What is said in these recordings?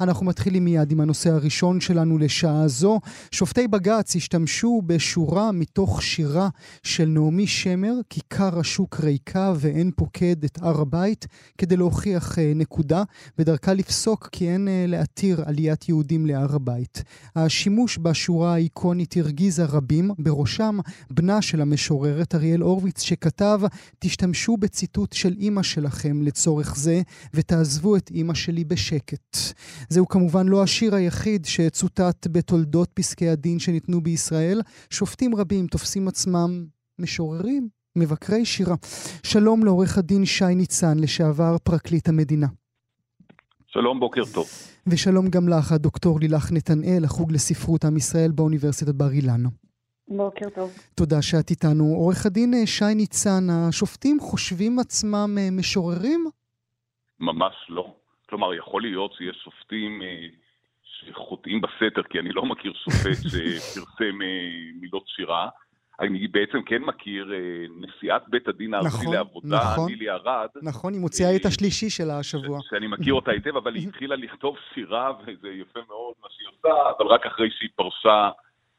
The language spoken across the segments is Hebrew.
אנחנו מתחילים מיד עם הנושא הראשון שלנו לשעה זו. שופטי בג"ץ השתמשו בשורה מתוך שירה של נעמי שמר, כיכר השוק ריקה ואין פוקד את הר הבית, כדי להוכיח אה, נקודה, ודרכה לפסוק כי אין אה, להתיר עליית יהודים להר הבית. השימוש בשורה האיקונית הרגיזה רבים, בראשם בנה של המשוררת אריאל הורוביץ, שכתב, תשתמשו בציטוט של אימא שלכם לצורך זה, ותעזבו את אימא שלי בשקט. זהו כמובן לא השיר היחיד שצוטט בתולדות פסקי הדין שניתנו בישראל. שופטים רבים תופסים עצמם משוררים, מבקרי שירה. שלום לעורך הדין שי ניצן, לשעבר פרקליט המדינה. שלום, בוקר טוב. ושלום גם לך, הדוקטור לילך נתנאל, החוג לספרות עם ישראל באוניברסיטת בר אילן. בוקר טוב. תודה שאת איתנו. עורך הדין אה, שי ניצן, השופטים חושבים עצמם אה, משוררים? ממש לא. כלומר, יכול להיות שיש שופטים אה, שחוטאים בסתר, כי אני לא מכיר שופט שפרסם אה, מילות שירה. אני בעצם כן מכיר אה, נשיאת בית הדין הארצי נכון, לעבודה, נכון. נילי ארד. נכון, היא מוציאה את השלישי שלה השבוע. שאני מכיר אותה היטב, אבל היא התחילה לכתוב שירה, וזה יפה מאוד מה שהיא עושה, אבל רק אחרי שהיא פרשה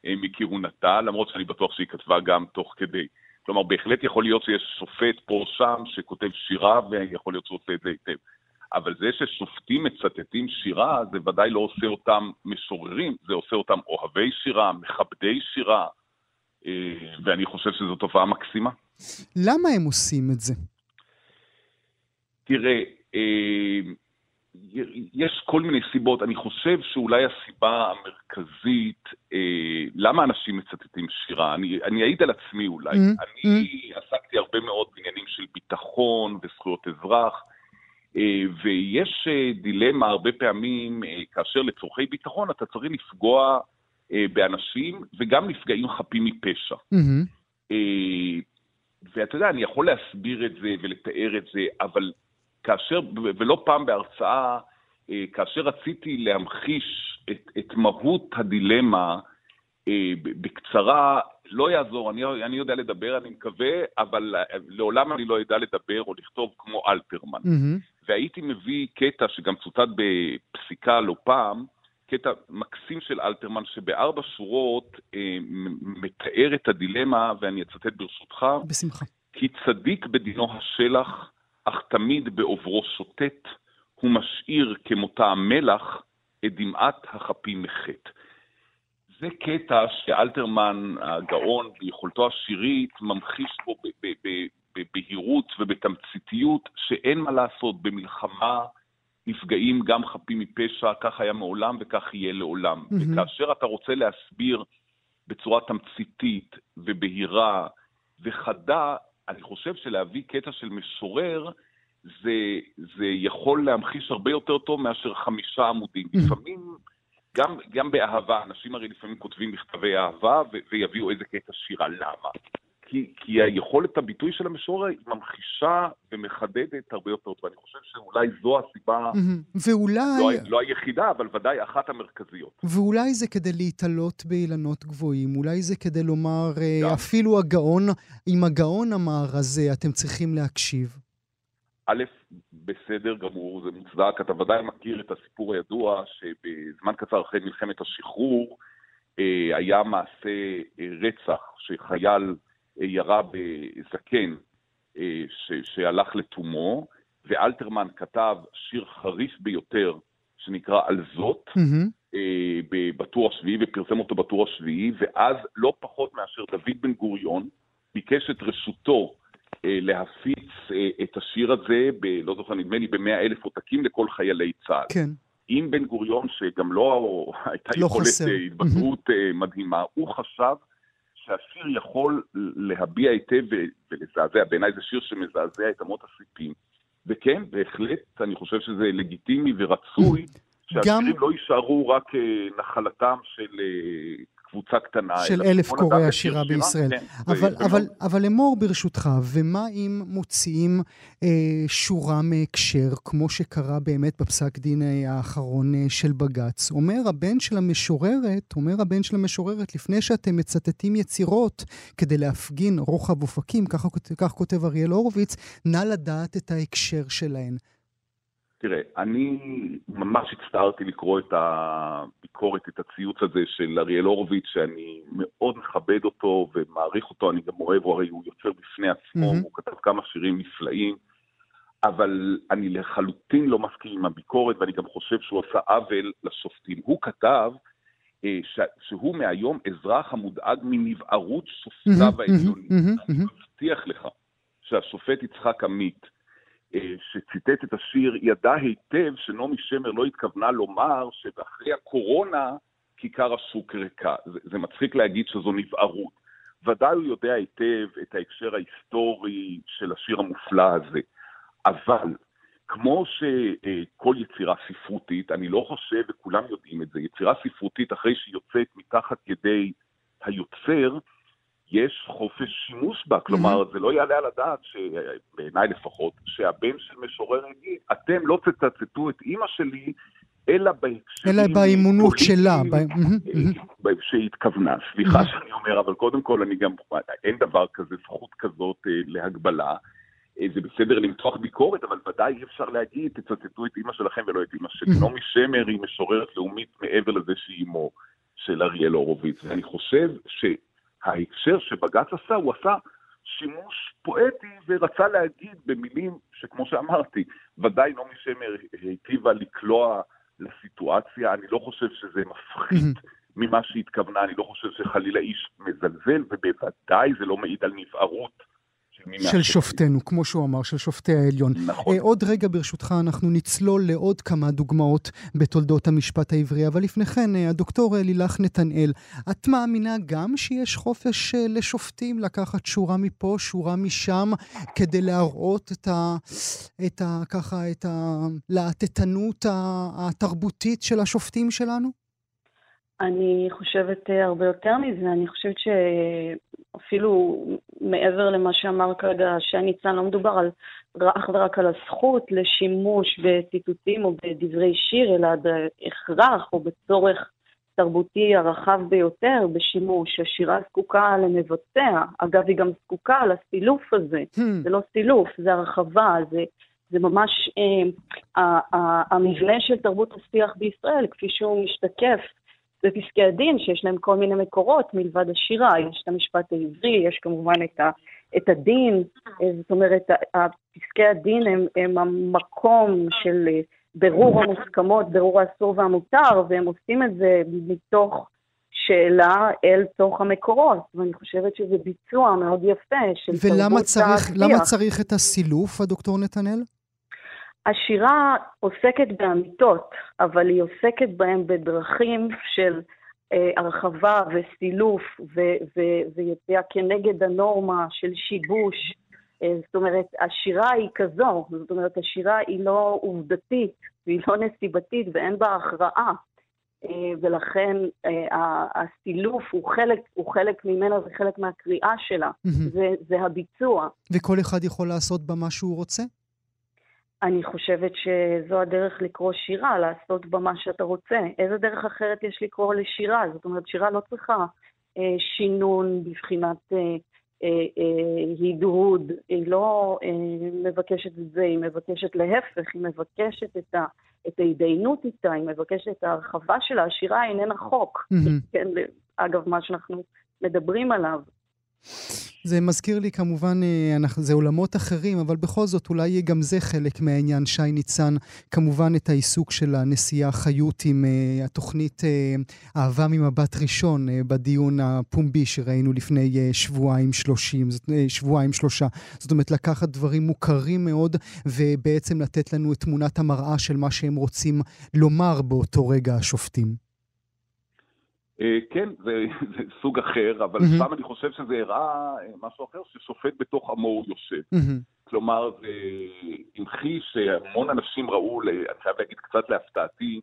אה, מכהונתה, למרות שאני בטוח שהיא כתבה גם תוך כדי. כלומר, בהחלט יכול להיות שיש שופט פה או שם שכותב שירה, ויכול להיות שהוא עושה את זה היטב. אבל זה ששופטים מצטטים שירה, זה ודאי לא עושה אותם משוררים, זה עושה אותם אוהבי שירה, מכבדי שירה, אה, ואני חושב שזו תופעה מקסימה. למה הם עושים את זה? תראה, אה, יש כל מיני סיבות. אני חושב שאולי הסיבה המרכזית, אה, למה אנשים מצטטים שירה, אני, אני אעיד על עצמי אולי. Mm, אני עסקתי הרבה מאוד בעניינים של ביטחון וזכויות אזרח. אה, ויש אה, דילמה הרבה פעמים, אה, כאשר לצורכי ביטחון אתה צריך לפגוע באנשים וגם נפגעים חפים מפשע. Mm-hmm. ואתה יודע, אני יכול להסביר את זה ולתאר את זה, אבל כאשר, ולא פעם בהרצאה, כאשר רציתי להמחיש את, את מהות הדילמה, בקצרה, לא יעזור, אני, אני יודע לדבר, אני מקווה, אבל לעולם אני לא אדע לדבר או לכתוב כמו אלתרמן. Mm-hmm. והייתי מביא קטע שגם צוטט בפסיקה לא פעם, קטע מקסים של אלתרמן, שבארבע שורות אה, מתאר את הדילמה, ואני אצטט ברשותך. בשמחה. כי צדיק בדינו השלח, אך תמיד בעוברו שוטט, הוא משאיר כמותה המלח את דמעת החפים מחטא. זה קטע שאלתרמן הגאון ביכולתו השירית ממחיש בו בבהירות ובתמציתיות שאין מה לעשות, במלחמה נפגעים גם חפים מפשע, כך היה מעולם וכך יהיה לעולם. Mm-hmm. וכאשר אתה רוצה להסביר בצורה תמציתית ובהירה וחדה, אני חושב שלהביא קטע של משורר, זה, זה יכול להמחיש הרבה יותר טוב מאשר חמישה עמודים. Mm-hmm. לפעמים, גם, גם באהבה, אנשים הרי לפעמים כותבים מכתבי אהבה ו- ויביאו איזה קטע שירה. למה? כי, כי היכולת הביטוי של המשורר ממחישה ומחדדת הרבה יותר טוב. אני חושב שאולי זו הסיבה, ואולי... לא, לא היחידה, אבל ודאי אחת המרכזיות. ואולי זה כדי להתעלות באילנות גבוהים, אולי זה כדי לומר, גם. אה, אפילו הגאון, אם הגאון אמר, אז אתם צריכים להקשיב. א', בסדר גמור, זה מוצדק. אתה ודאי מכיר את הסיפור הידוע שבזמן קצר אחרי מלחמת השחרור אה, היה מעשה אה, רצח שחייל ירה בזקן אה, ש, שהלך לתומו, ואלתרמן כתב שיר חריף ביותר שנקרא על זאת, mm-hmm. בטור השביעי, ופרסם אותו בטור השביעי, ואז לא פחות מאשר דוד בן גוריון ביקש את רשותו להפיץ את השיר הזה, ב, לא זוכר, נדמה לי, במאה אלף עותקים לכל חיילי צה"ל. כן. עם בן גוריון, שגם לא הייתה לא יכולת חסר. התבטאות מדהימה, הוא חשב שהשיר יכול להביע היטב ולזעזע, בעיניי זה שיר שמזעזע את אמות הסיפים. וכן, בהחלט, אני חושב שזה לגיטימי ורצוי שהשירים לא יישארו רק נחלתם של קבוצה קטנה. של אלף קוראי השירה בישראל. כן, אבל, אבל, אבל אמור ברשותך, ומה אם מוציאים אה, שורה מהקשר, כמו שקרה באמת בפסק דין האחרון אה, של בג"ץ? אומר הבן של המשוררת, אומר הבן של המשוררת, לפני שאתם מצטטים יצירות כדי להפגין רוחב אופקים, כך, כך כותב אריאל הורוביץ, נא לדעת את ההקשר שלהן. תראה, אני ממש הצטערתי לקרוא את הביקורת, את הציוץ הזה של אריאל הורוביץ, שאני מאוד מכבד אותו ומעריך אותו, אני גם אוהב, הוא הרי הוא יוצר בפני עצמו, mm-hmm. הוא כתב כמה שירים נפלאים, אבל אני לחלוטין לא מסכים עם הביקורת, ואני גם חושב שהוא עשה עוול לשופטים. הוא כתב אה, ש, שהוא מהיום אזרח המודאג מנבערות שופטיו mm-hmm, העליונים. Mm-hmm, אני מבטיח לך שהשופט יצחק עמית, שציטט את השיר, ידע היטב שנעמי שמר לא התכוונה לומר שאחרי הקורונה כיכר השוק ריקה. זה, זה מצחיק להגיד שזו נבערות. ודאי הוא יודע היטב את ההקשר ההיסטורי של השיר המופלא הזה. אבל כמו שכל יצירה ספרותית, אני לא חושב, וכולם יודעים את זה, יצירה ספרותית אחרי שהיא יוצאת מתחת ידי היוצר, יש חופש שימוש בה, כלומר, mm-hmm. זה לא יעלה על הדעת, בעיניי לפחות, שהבן של משורר יגיד, אתם לא תצטטו את אימא שלי, אלא בהקשרים... אלא באימונות שלה. שהיא התכוונה. סליחה שאני אומר, אבל קודם כל, אני גם, אין דבר כזה, זכות כזאת להגבלה. זה בסדר למתוח ביקורת, אבל ודאי אי אפשר להגיד, תצטטו את אימא שלכם ולא את אימא שלי. נעמי שמר היא משוררת לאומית מעבר לזה שהיא אמו של אריאל הורוביץ. ואני חושב ש... ההקשר שבג"ץ עשה, הוא עשה שימוש פואטי ורצה להגיד במילים שכמו שאמרתי, ודאי נעמי שמר היטיבה לקלוע לסיטואציה, אני לא חושב שזה מפחית ממה שהתכוונה, אני לא חושב שחלילה איש מזלזל, ובוודאי זה לא מעיד על נבערות. של שופטינו, כמו שהוא אמר, של שופטי העליון. נכון. אה, עוד רגע, ברשותך, אנחנו נצלול לעוד כמה דוגמאות בתולדות המשפט העברי, אבל לפני כן, אה, הדוקטור לילך נתנאל, את מאמינה גם שיש חופש אה, לשופטים לקחת שורה מפה, שורה משם, כדי להראות את ה... את ה... ככה, את הלהטטנות התרבותית של השופטים שלנו? אני חושבת הרבה יותר מזה, אני חושבת שאפילו מעבר למה שאמר כרגע שי ניצן, לא מדובר על, אך ורק על הזכות לשימוש בציטוטים או בדברי שיר, אלא בהכרח או בצורך תרבותי הרחב ביותר בשימוש. השירה זקוקה למבצע, אגב, היא גם זקוקה לסילוף הזה. Hmm. זה לא סילוף, זה הרחבה, זה, זה ממש אה, המבנה של תרבות השיח בישראל, כפי שהוא משתקף בפסקי הדין, שיש להם כל מיני מקורות מלבד השירה. יש את המשפט העברי, יש כמובן את, ה, את הדין, זאת אומרת, פסקי הדין הם, הם המקום של ברור המוסכמות, ברור האסור והמותר, והם עושים את זה מתוך שאלה אל תוך המקורות, ואני חושבת שזה ביצוע מאוד יפה של תרבות השיח. ולמה צריך את הסילוף, הדוקטור נתנאל? השירה עוסקת באמיתות, אבל היא עוסקת בהן בדרכים של אה, הרחבה וסילוף ויציאה כנגד הנורמה של שיבוש. אה, זאת אומרת, השירה היא כזו, זאת אומרת, השירה היא לא עובדתית, והיא לא נסיבתית ואין בה הכרעה. אה, ולכן אה, הסילוף הוא חלק, הוא חלק ממנה, זה חלק מהקריאה שלה, mm-hmm. זה, זה הביצוע. וכל אחד יכול לעשות בה מה שהוא רוצה? אני חושבת שזו הדרך לקרוא שירה, לעשות בה מה שאתה רוצה. איזה דרך אחרת יש לקרוא לשירה? זאת אומרת, שירה לא צריכה אה, שינון בבחינת אה, אה, אה, הדהוד. היא לא אה, מבקשת את זה, היא מבקשת להפך, היא מבקשת את, ה, את ההתדיינות איתה, היא מבקשת את ההרחבה שלה. השירה איננה חוק, mm-hmm. כן, אגב, מה שאנחנו מדברים עליו. זה מזכיר לי כמובן, אה, אנחנו, זה עולמות אחרים, אבל בכל זאת אולי גם זה חלק מהעניין. שי ניצן, כמובן את העיסוק של הנשיאה חיות עם uh, התוכנית uh, אהבה ממבט ראשון uh, בדיון הפומבי שראינו לפני uh, שבועיים שלושים, uh, שבועיים שלושה. זאת אומרת, לקחת דברים מוכרים מאוד ובעצם לתת לנו את תמונת המראה של מה שהם רוצים לומר באותו רגע השופטים. אה, כן, זה, זה סוג אחר, אבל mm-hmm. שם אני חושב שזה הראה אה, משהו אחר, ששופט בתוך עמו הוא יושב. Mm-hmm. כלומר, זה המחיש שהמון אנשים ראו, אני חייב להגיד קצת להפתעתי,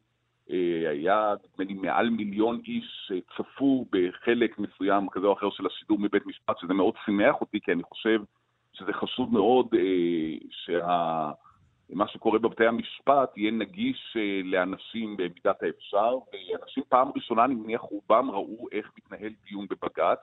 אה, היה נדמה לי מעל מיליון איש שצפו בחלק מסוים כזה או אחר של השידור מבית משפט, שזה מאוד שימח אותי, כי אני חושב שזה חשוב מאוד שה... מה שקורה בבתי המשפט יהיה נגיש אה, לאנשים במידת האפשר, ואנשים פעם ראשונה, אני מניח, רובם ראו איך מתנהל דיון בבג"ץ.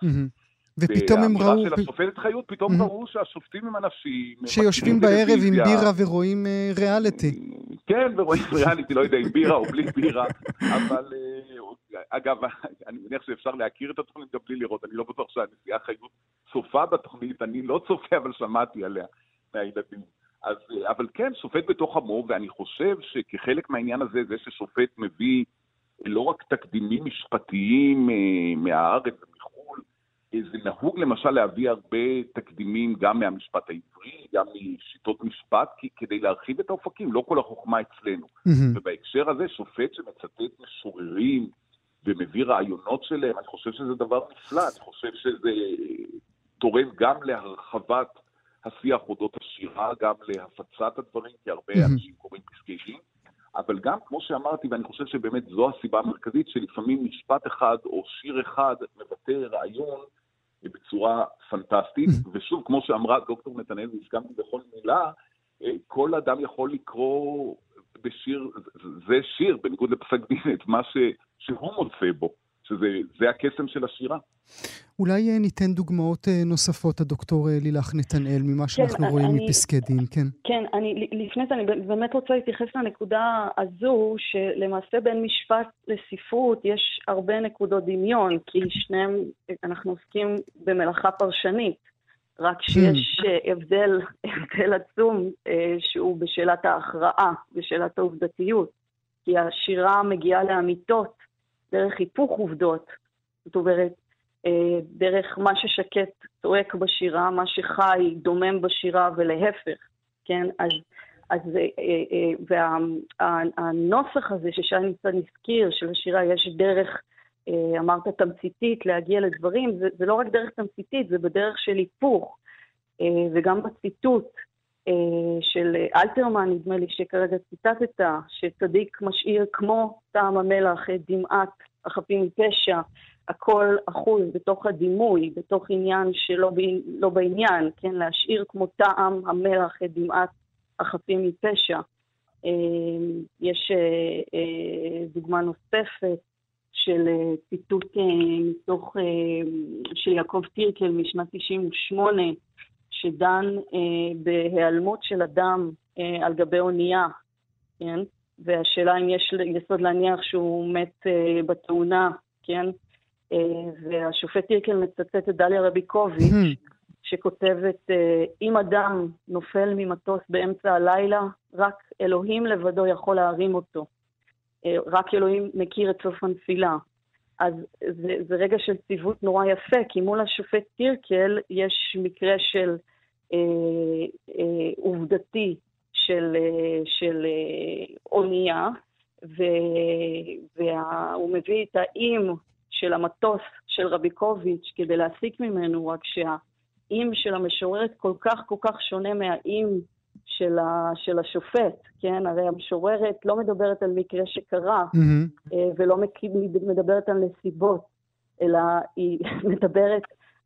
ופתאום הם ראו... והאמירה של השופטת חיות, פתאום ראו שהשופטים הם אנשים... שיושבים בערב עם בירה ורואים אה, ריאליטי. כן, ורואים ריאליטי, לא יודע אם בירה או בלי בירה, אבל אה, אגב, אני מניח שאפשר להכיר את התוכנית גם בלי לראות, אני לא בטוח שהנשיאה חיות צופה בתוכנית, אני לא צופה, אבל שמעתי עליה מהילדים. אז, אבל כן, שופט בתוך עמו, ואני חושב שכחלק מהעניין הזה, זה ששופט מביא לא רק תקדימים משפטיים אה, מהארץ ומחו"ל, אה, זה נהוג למשל להביא הרבה תקדימים גם מהמשפט העברי, גם משיטות משפט, כי, כדי להרחיב את האופקים, לא כל החוכמה אצלנו. Mm-hmm. ובהקשר הזה, שופט שמצטט משוררים ומביא רעיונות שלהם, אני חושב שזה דבר נפלא, אני חושב שזה תורם גם להרחבת השיח אודות השירה, גם להפצת הדברים, כי הרבה אנשים קוראים פסקי דין, אבל גם, כמו שאמרתי, ואני חושב שבאמת זו הסיבה המרכזית, שלפעמים משפט אחד או שיר אחד מבטא רעיון בצורה פנטסטית, ושוב, כמו שאמרה דוקטור נתנאל, והסכמתי בכל מילה, אה, כל אדם יכול לקרוא בשיר, זה שיר, בניגוד לפסק דין, את מה ש, שהוא מוצא בו. שזה הקסם של השירה. אולי אה, ניתן דוגמאות אה, נוספות, הדוקטור אה, לילך נתנאל, ממה שאנחנו כן, רואים אני, מפסקי דין, כן. כן, אני, לפני זה אני באמת רוצה להתייחס לנקודה הזו, שלמעשה בין משפט לספרות יש הרבה נקודות דמיון, כי שניהם, אנחנו עוסקים במלאכה פרשנית. רק שיש hmm. הבדל, הבדל עצום שהוא בשאלת ההכרעה, בשאלת העובדתיות. כי השירה מגיעה לאמיתות דרך היפוך עובדות. זאת אומרת, אה, דרך מה ששקט צועק בשירה, מה שחי דומם בשירה ולהפך, כן? אז, אז אה, אה, והנוסח הזה ששי ניצן הזכיר, של השירה, יש דרך, אמרת תמציתית, להגיע לדברים, זה, זה לא רק דרך תמציתית, זה בדרך של היפוך. וגם בציטוט של אלתרמן, נדמה לי שכרגע ציטטת, שצדיק משאיר כמו טעם המלח את דמעת החפים מפשע, הכל אחוז בתוך הדימוי, בתוך עניין שלא ב, לא בעניין, כן? להשאיר כמו טעם המלח את דמעת החפים מפשע. אה, יש אה, אה, דוגמה נוספת של ציטוט מתוך, של יעקב טירקל משנת 98, שדן בהיעלמות של אדם על גבי אונייה, כן? והשאלה אם יש יסוד להניח שהוא מת uh, בתאונה, כן? והשופט טירקל מצטט את דליה רביקוביץ', hmm. שכותבת, אם אדם נופל ממטוס באמצע הלילה, רק אלוהים לבדו יכול להרים אותו. רק אלוהים מכיר את סוף הנפילה. אז זה, זה רגע של ציוות נורא יפה, כי מול השופט טירקל יש מקרה של אה, אה, עובדתי של, אה, של אה, אונייה, והוא מביא את האם של המטוס של רביקוביץ' כדי להסיק ממנו, רק שהאם של המשוררת כל כך כל כך שונה מהאם של, ה, של השופט, כן? הרי המשוררת לא מדברת על מקרה שקרה, mm-hmm. ולא מדברת על נסיבות, אלא היא מדברת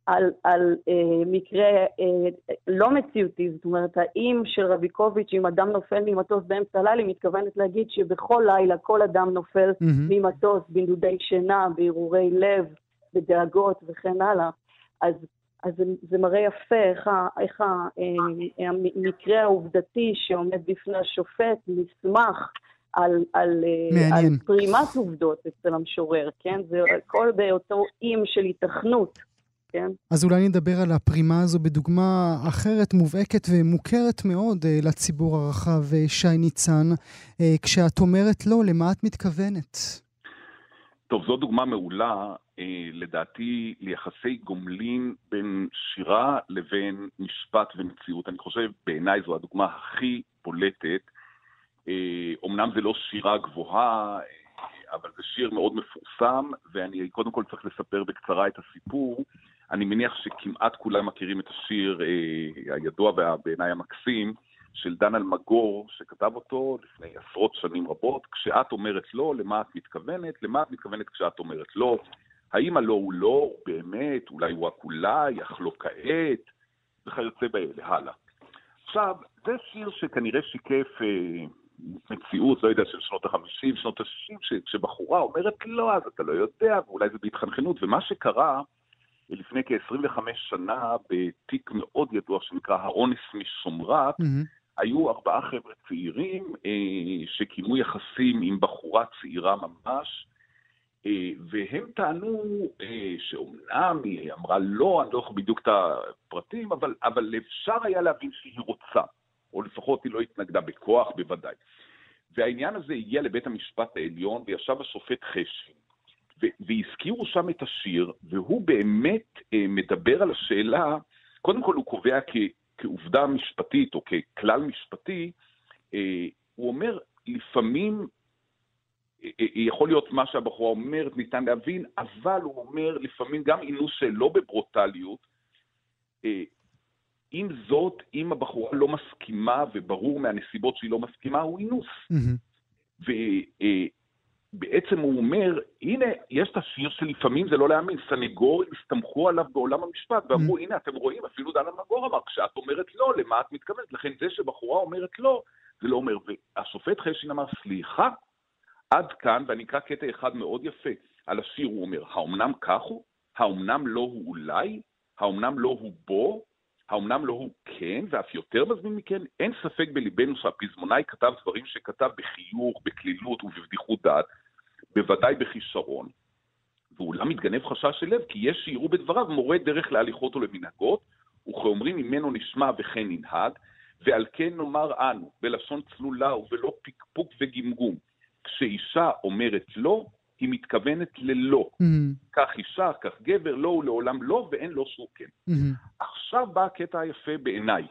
על, על אה, מקרה אה, לא מציאותי, זאת אומרת, האם של רביקוביץ', אם אדם נופל ממטוס באמצע הלילה, היא מתכוונת להגיד שבכל לילה כל אדם נופל mm-hmm. ממטוס בנדודי שינה, בהרהורי לב, בדאגות וכן הלאה. אז, אז זה, זה מראה יפה איך, איך אה, המקרה העובדתי שעומד בפני השופט נסמך על, על, אה, על פרימת עובדות אצל המשורר, כן? זה הכל באותו איים של התכנות. כן? אז אולי נדבר על הפרימה הזו בדוגמה אחרת, מובהקת ומוכרת מאוד אה, לציבור הרחב, אה, שי ניצן. אה, כשאת אומרת לא, למה את מתכוונת? טוב, זו דוגמה מעולה, אה, לדעתי, ליחסי גומלין בין שירה לבין משפט ומציאות. אני חושב, בעיניי זו הדוגמה הכי בולטת. אה, אומנם זה לא שירה גבוהה, אה, אבל זה שיר מאוד מפורסם, ואני קודם כל צריך לספר בקצרה את הסיפור. אני מניח שכמעט כולם מכירים את השיר אה, הידוע ובעיניי המקסים של דן אלמגור, שכתב אותו לפני עשרות שנים רבות. כשאת אומרת לא, למה את מתכוונת? למה את מתכוונת כשאת אומרת לא? האם הלא הוא לא, באמת, אולי הוא רק אולי, אך לא כעת, וכיוצא באלה, הלאה. עכשיו, זה שיר שכנראה שיקף אה, מציאות, לא יודע, של שנות ה-50, שנות ה-60, כשבחורה אומרת לא, אז אתה לא יודע, ואולי זה בהתחנחנות, ומה שקרה לפני כ-25 שנה בתיק מאוד ידוע שנקרא האונס משומרת, mm-hmm. היו ארבעה חבר'ה צעירים אה, שקיימו יחסים עם בחורה צעירה ממש, אה, והם טענו אה, שאומנם היא אמרה לא, אני לא יכול בדיוק את הפרטים, אבל, אבל אפשר היה להבין שהיא רוצה, או לפחות היא לא התנגדה בכוח, בוודאי. והעניין הזה הגיע לבית המשפט העליון, וישב השופט חשין, והזכירו שם את השיר, והוא באמת אה, מדבר על השאלה, קודם כל הוא קובע כ, כעובדה משפטית, או ככלל משפטי, אה, הוא אומר, לפעמים אה, אה, יכול להיות מה שהבחורה אומרת, ניתן להבין, אבל הוא אומר, לפעמים גם אינוס שלא בברוטליות, אה, עם זאת, אם הבחורה לא מסכימה, וברור מהנסיבות שהיא לא מסכימה, הוא אינוס. Mm-hmm. ובעצם הוא אומר, הנה, יש את השיר שלפעמים זה לא להאמין, סנגורים הסתמכו עליו בעולם המשפט, ואמרו, mm-hmm. הנה, אתם רואים, אפילו דן אלמגור אמר, כשאת אומרת לא, למה את מתכוונת? לכן זה שבחורה אומרת לא, זה לא אומר. והשופט חשין אמר, סליחה, עד כאן, ואני אקרא קטע אחד מאוד יפה על השיר, הוא אומר, האומנם כך הוא? האומנם לא הוא אולי? האומנם לא הוא בו? האומנם לא הוא כן, ואף יותר מזמין מכן? אין ספק בליבנו שהפזמונאי כתב דברים שכתב בחיוך, בקלילות ובבדיחות דעת, בוודאי בכישרון. ואולם מתגנב חשש של לב, כי יש שיראו בדבריו מורה דרך להליכות ולמנהגות, וכאומרים ממנו נשמע וכן ננהג, ועל כן נאמר אנו, בלשון צלולה ובלא פקפוק וגמגום, כשאישה אומרת לא, היא מתכוונת ללא. Mm-hmm. כך אישה, כך גבר, לא הוא לעולם לא, ואין לו שום כן. Mm-hmm. עכשיו בא הקטע היפה בעיניי.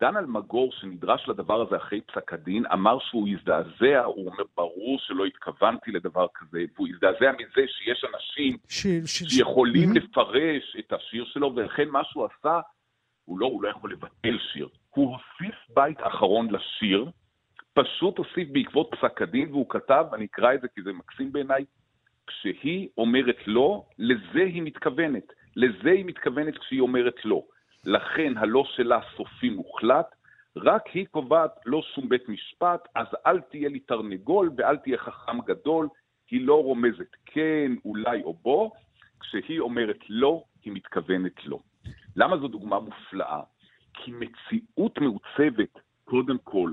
דן אלמגור, שנדרש לדבר הזה אחרי פסק הדין, אמר שהוא הזדעזע, הוא אומר, ברור שלא התכוונתי לדבר כזה, והוא הזדעזע מזה שיש אנשים ש... ש... שיכולים ש... לפרש את השיר שלו, ולכן מה שהוא עשה, הוא לא, הוא לא יכול לבטל שיר. הוא הוסיף בית אחרון לשיר, פשוט הוסיף בעקבות פסק הדין, והוא כתב, אני אקרא את זה כי זה מקסים בעיניי, כשהיא אומרת לא, לזה היא מתכוונת. לזה היא מתכוונת כשהיא אומרת לא. לכן הלא שלה סופי מוחלט, רק היא קובעת לא שום בית משפט, אז אל תהיה לי תרנגול ואל תהיה חכם גדול, היא לא רומזת כן, אולי או בוא, כשהיא אומרת לא, היא מתכוונת לא. למה זו דוגמה מופלאה? כי מציאות מעוצבת, קודם כל,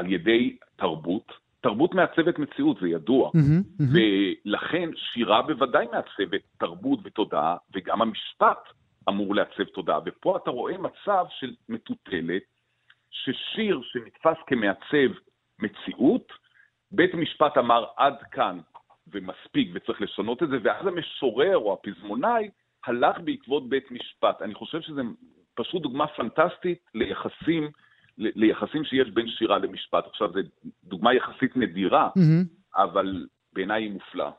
על ידי תרבות. תרבות מעצבת מציאות, זה ידוע. Mm-hmm, mm-hmm. ולכן שירה בוודאי מעצבת תרבות ותודעה, וגם המשפט אמור לעצב תודעה. ופה אתה רואה מצב של מטוטלת, ששיר שנתפס כמעצב מציאות, בית המשפט אמר עד כאן ומספיק וצריך לשנות את זה, ואז המשורר או הפזמונאי הלך בעקבות בית משפט. אני חושב שזו פשוט דוגמה פנטסטית ליחסים ליחסים שיש בין שירה למשפט. עכשיו, זו דוגמה יחסית נדירה, mm-hmm. אבל בעיניי היא מופלאה.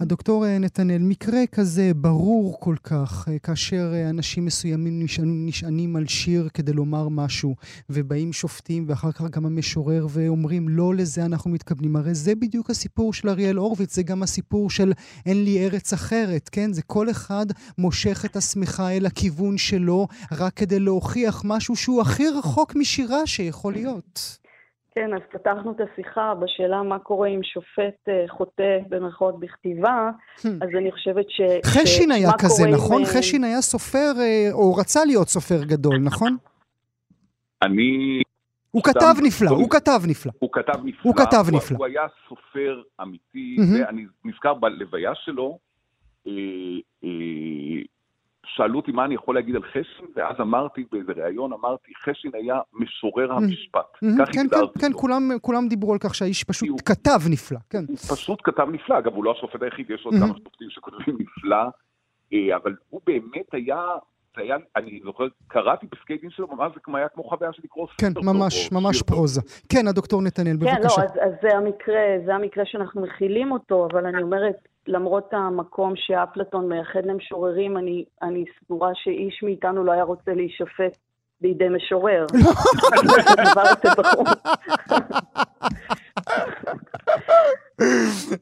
הדוקטור אה, נתנאל, מקרה כזה ברור כל כך, אה, כאשר אה, אנשים מסוימים נשענים, נשענים על שיר כדי לומר משהו, ובאים שופטים ואחר כך גם המשורר ואומרים לא לזה אנחנו מתכוונים. הרי זה בדיוק הסיפור של אריאל הורוביץ, זה גם הסיפור של אין לי ארץ אחרת, כן? זה כל אחד מושך את השמיכה אל הכיוון שלו רק כדי להוכיח משהו שהוא הכי רחוק משירה שיכול להיות. כן, אז פתחנו את השיחה בשאלה מה קורה אם שופט uh, חוטא במרכאות בכתיבה, hmm. אז אני חושבת ש... חשין. היה כזה, נכון? אה, חשין היה סופר, uh, או רצה להיות סופר גדול, נכון? אני... הוא כתב נפלא, הוא כתב נפלא. הוא כתב נפלא. הוא כתב נפלא. הוא היה סופר אמיתי, ואני נזכר בלוויה שלו, שאלו אותי מה אני יכול להגיד על חשין, ואז אמרתי באיזה ריאיון, אמרתי, חשין היה משורר המשפט. כך כן, כן, כן, כולם, כולם דיברו על כך שהאיש פשוט הוא, כתב נפלא, כן. הוא פשוט כתב נפלא, אגב, הוא לא השופט היחיד, יש עוד כמה שופטים שכותבים נפלא, אבל הוא באמת היה זה היה, אני זוכר, קראתי פסקי דין שלו, ממש זה כמו היה כמו חוויה של לקרוא כן, ספר. כן, ממש, ממש פרוזה. כן, הדוקטור נתנאל, בבקשה. כן, לא, אז, אז זה המקרה, זה המקרה שאנחנו מכילים אותו, אבל אני אומרת, למרות המקום שאפלטון מייחד למשוררים, אני, אני סבורה שאיש מאיתנו לא היה רוצה להישפט בידי משורר.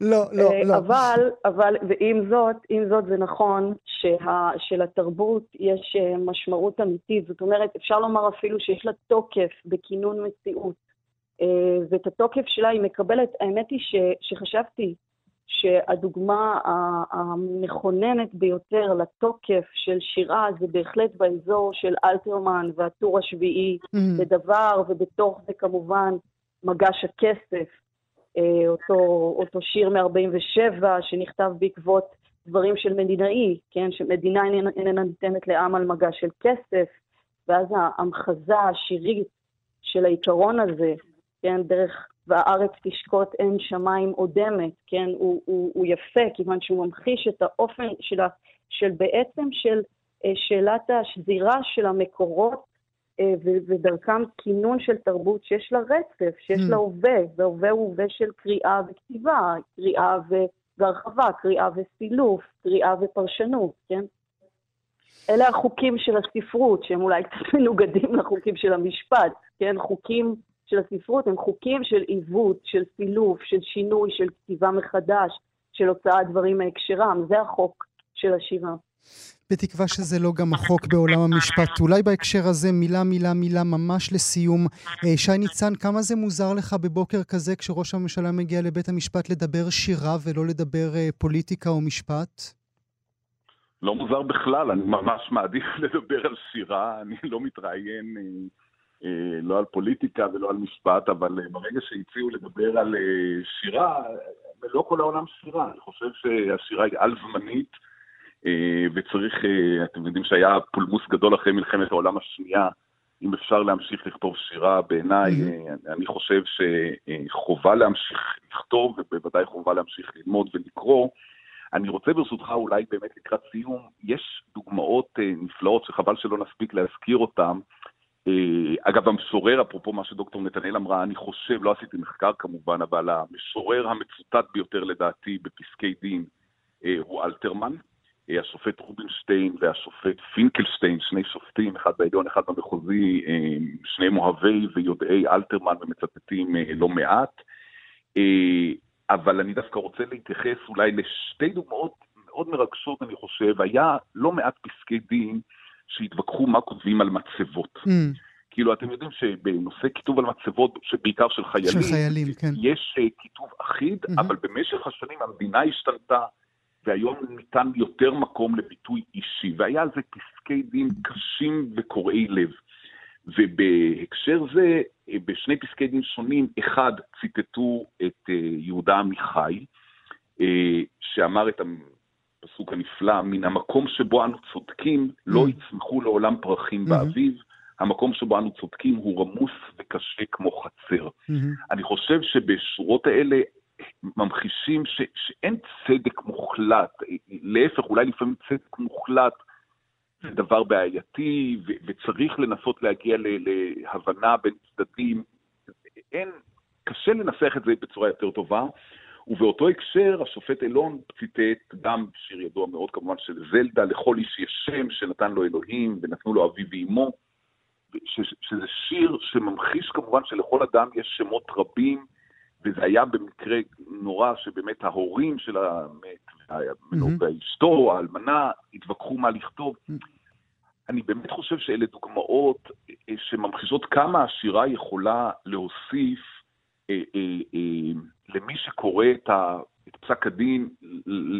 לא, לא, אה, לא. אבל, אבל, ועם זאת, עם זאת זה נכון שה, שלתרבות יש אה, משמעות אמיתית. זאת אומרת, אפשר לומר אפילו שיש לה תוקף בכינון מציאות. אה, ואת התוקף שלה היא מקבלת, האמת היא ש, שחשבתי שהדוגמה המכוננת ביותר לתוקף של שירה זה בהחלט באזור של אלתרמן והטור השביעי, mm. בדבר, ובתוך זה כמובן מגש הכסף, אה, אותו, אותו שיר מ-47 שנכתב בעקבות דברים של מדינאי, כן, שמדינה איננה ניתנת לעם על מגש של כסף, ואז ההמחזה השירית של העיקרון הזה, כן, דרך והארץ תשקוט אין שמיים אודמת, כן, הוא, הוא, הוא יפה, כיוון שהוא ממחיש את האופן של, של בעצם של אה, שאלת השזירה של המקורות אה, ודרכם כינון של תרבות שיש לה רצף, שיש mm. לה הווה, והווה הוא הווה של קריאה וכתיבה, קריאה והרחבה, קריאה וסילוף, קריאה ופרשנות, כן? אלה החוקים של הספרות, שהם אולי קצת מנוגדים לחוקים של המשפט, כן? חוקים של הספרות הם חוקים של עיוות, של סילוף, של שינוי, של כתיבה מחדש, של הוצאת דברים מהקשרם. זה החוק של השירה. בתקווה שזה לא גם החוק בעולם המשפט. אולי בהקשר הזה מילה מילה מילה ממש לסיום. אה, שי ניצן, כמה זה מוזר לך בבוקר כזה כשראש הממשלה מגיע לבית המשפט לדבר שירה ולא לדבר אה, פוליטיקה או משפט? לא מוזר בכלל, אני ממש מעדיף לדבר על שירה, אני לא מתראיין אה, לא על פוליטיקה ולא על משפט, אבל ברגע שהציעו לדבר על שירה, לא כל העולם שירה, אני חושב שהשירה היא על-זמנית. אה, וצריך, אה, אתם יודעים שהיה פולמוס גדול אחרי מלחמת העולם השנייה, אם אפשר להמשיך לכתוב שירה, בעיניי. אני חושב שחובה להמשיך לכתוב, ובוודאי חובה להמשיך ללמוד ולקרוא. אני רוצה ברשותך אולי באמת לקראת סיום, יש דוגמאות נפלאות שחבל שלא נספיק להזכיר אותן. אגב, המשורר, אפרופו מה שדוקטור נתנאל אמרה, אני חושב, לא עשיתי מחקר כמובן, אבל המשורר המצוטט ביותר לדעתי בפסקי דין הוא אלתרמן. אה, השופט רובינשטיין והשופט פינקלשטיין, שני שופטים, אחד בעליון, אחד במחוזי, אה, שניהם אוהבי ויודעי אלתרמן ומצטטים אה, לא מעט. אבל אני דווקא רוצה להתייחס אולי לשתי דוגמאות מאוד מרגשות, אני חושב. היה לא מעט פסקי דין שהתווכחו מה כותבים על מצבות. Mm. כאילו, אתם יודעים שבנושא כיתוב על מצבות, בעיקר של חיילים, של חיילים כן. יש כיתוב אחיד, mm-hmm. אבל במשך השנים המדינה השתנתה, והיום ניתן יותר מקום לביטוי אישי, והיה על זה פסקי דין קשים וקורעי לב. ובהקשר זה, בשני פסקי דין שונים, אחד, ציטטו את אה, יהודה עמיחי, אה, שאמר את הפסוק הנפלא, מן המקום שבו אנו צודקים, לא mm. יצמחו לעולם פרחים mm-hmm. באביב, המקום שבו אנו צודקים הוא רמוס וקשה כמו חצר. Mm-hmm. אני חושב שבשורות האלה ממחישים ש, שאין צדק מוחלט, להפך, אולי לפעמים צדק מוחלט זה דבר בעייתי, ו, וצריך לנסות להגיע ל, להבנה בין צדדים. אין, קשה לנסח את זה בצורה יותר טובה. ובאותו הקשר, השופט אילון ציטט גם שיר ידוע מאוד כמובן של זלדה, לכל איש יש שם שנתן לו אלוהים ונתנו לו אביו ואימו, שזה שיר שממחיש כמובן שלכל אדם יש שמות רבים, וזה היה במקרה נורא שבאמת ההורים של המת, mm-hmm. ואשתו, האלמנה, התווכחו מה לכתוב. Mm-hmm. אני באמת חושב שאלה דוגמאות אה, שממחישות כמה השירה יכולה להוסיף אה, אה, אה, למי שקורא את, ה, את פסק הדין,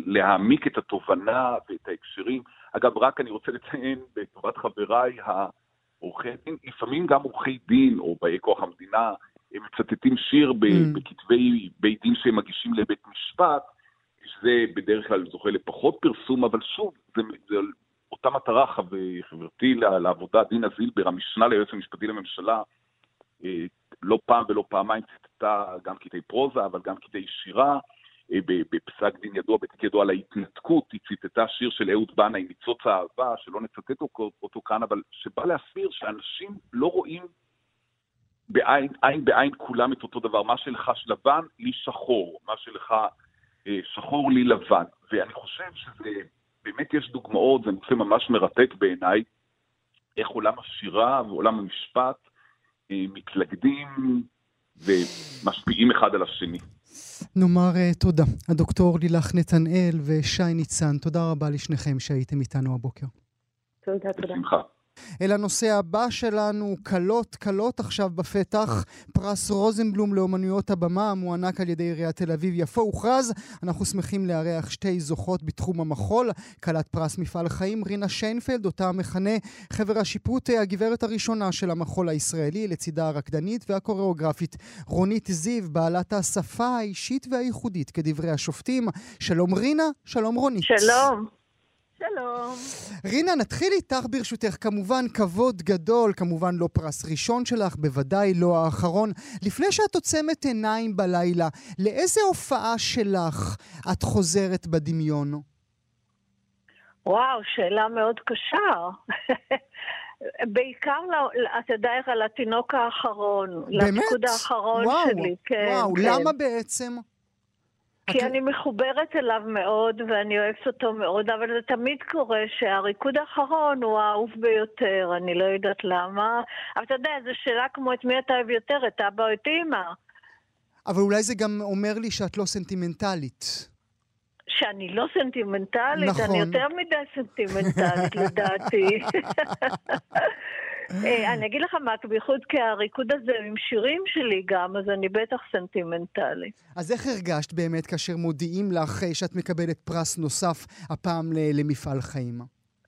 להעמיק את התובנה ואת ההקשרים. אגב, רק אני רוצה לציין בטובת חבריי, העורכי דין, לפעמים גם עורכי דין או באי כוח המדינה, הם מצטטים שיר mm. בכתבי בית דין שהם מגישים לבית משפט, שזה בדרך כלל זוכה לפחות פרסום, אבל שוב, זה, זה אותה מטרה, חברתי לעבודה, דינה זילבר, המשנה ליועץ המשפטי לממשלה, אה, לא פעם ולא פעמיים ציטטה גם קטעי פרוזה, אבל גם קטעי שירה. אה, בפסק דין ידוע, בתיק ידוע על ההתנתקות, היא ציטטה שיר של אהוד בנאי, ניצוץ האהבה, שלא נצטט אותו כאן, אבל שבא להסביר שאנשים לא רואים בעין עין בעין כולם את אותו דבר. מה שלך לבן, לי שחור. מה שלך אה, שחור, לי לבן. ואני חושב שזה, באמת יש דוגמאות, זה נושא ממש מרתק בעיניי, איך עולם השירה ועולם המשפט מתלכדים ומשפיעים אחד על השני. נאמר uh, תודה. הדוקטור לילך נתנאל ושי ניצן, תודה רבה לשניכם שהייתם איתנו הבוקר. תודה, תודה. בשמחה. אל הנושא הבא שלנו, קלות, קלות עכשיו בפתח. פרס רוזנבלום לאומנויות הבמה, המוענק על ידי עיריית תל אביב-יפו, הוכרז. אנחנו שמחים לארח שתי זוכות בתחום המחול. כלת פרס מפעל חיים, רינה שיינפלד, אותה מכנה חבר השיפוט, הגברת הראשונה של המחול הישראלי, לצידה הרקדנית והקוריאוגרפית רונית זיו, בעלת השפה האישית והייחודית, כדברי השופטים. שלום רינה, שלום רונית. שלום. שלום. רינה, נתחיל איתך ברשותך. כמובן, כבוד גדול, כמובן לא פרס ראשון שלך, בוודאי לא האחרון. לפני שאת עוצמת עיניים בלילה, לאיזה הופעה שלך את חוזרת בדמיון? וואו, שאלה מאוד קשה. בעיקר, אתה יודע איך, על התינוק האחרון. באמת? לתפקוד האחרון וואו, שלי, כן. וואו, כן. למה בעצם? כי את- אני מחוברת אליו מאוד ואני אוהבת אותו מאוד, אבל זה תמיד קורה שהריקוד האחרון הוא האהוב ביותר, אני לא יודעת למה. אבל אתה יודע, זו שאלה כמו את מי אתה אוהב יותר, את אבא או את אימא. אבל אולי זה גם אומר לי שאת לא סנטימנטלית. שאני לא סנטימנטלית, נכון. אני יותר מדי סנטימנטלית לדעתי. אה, אני אגיד לך מה, בייחוד כי הריקוד הזה עם שירים שלי גם, אז אני בטח סנטימנטלית. אז איך הרגשת באמת כאשר מודיעים לך אה, שאת מקבלת פרס נוסף, הפעם למפעל חיים?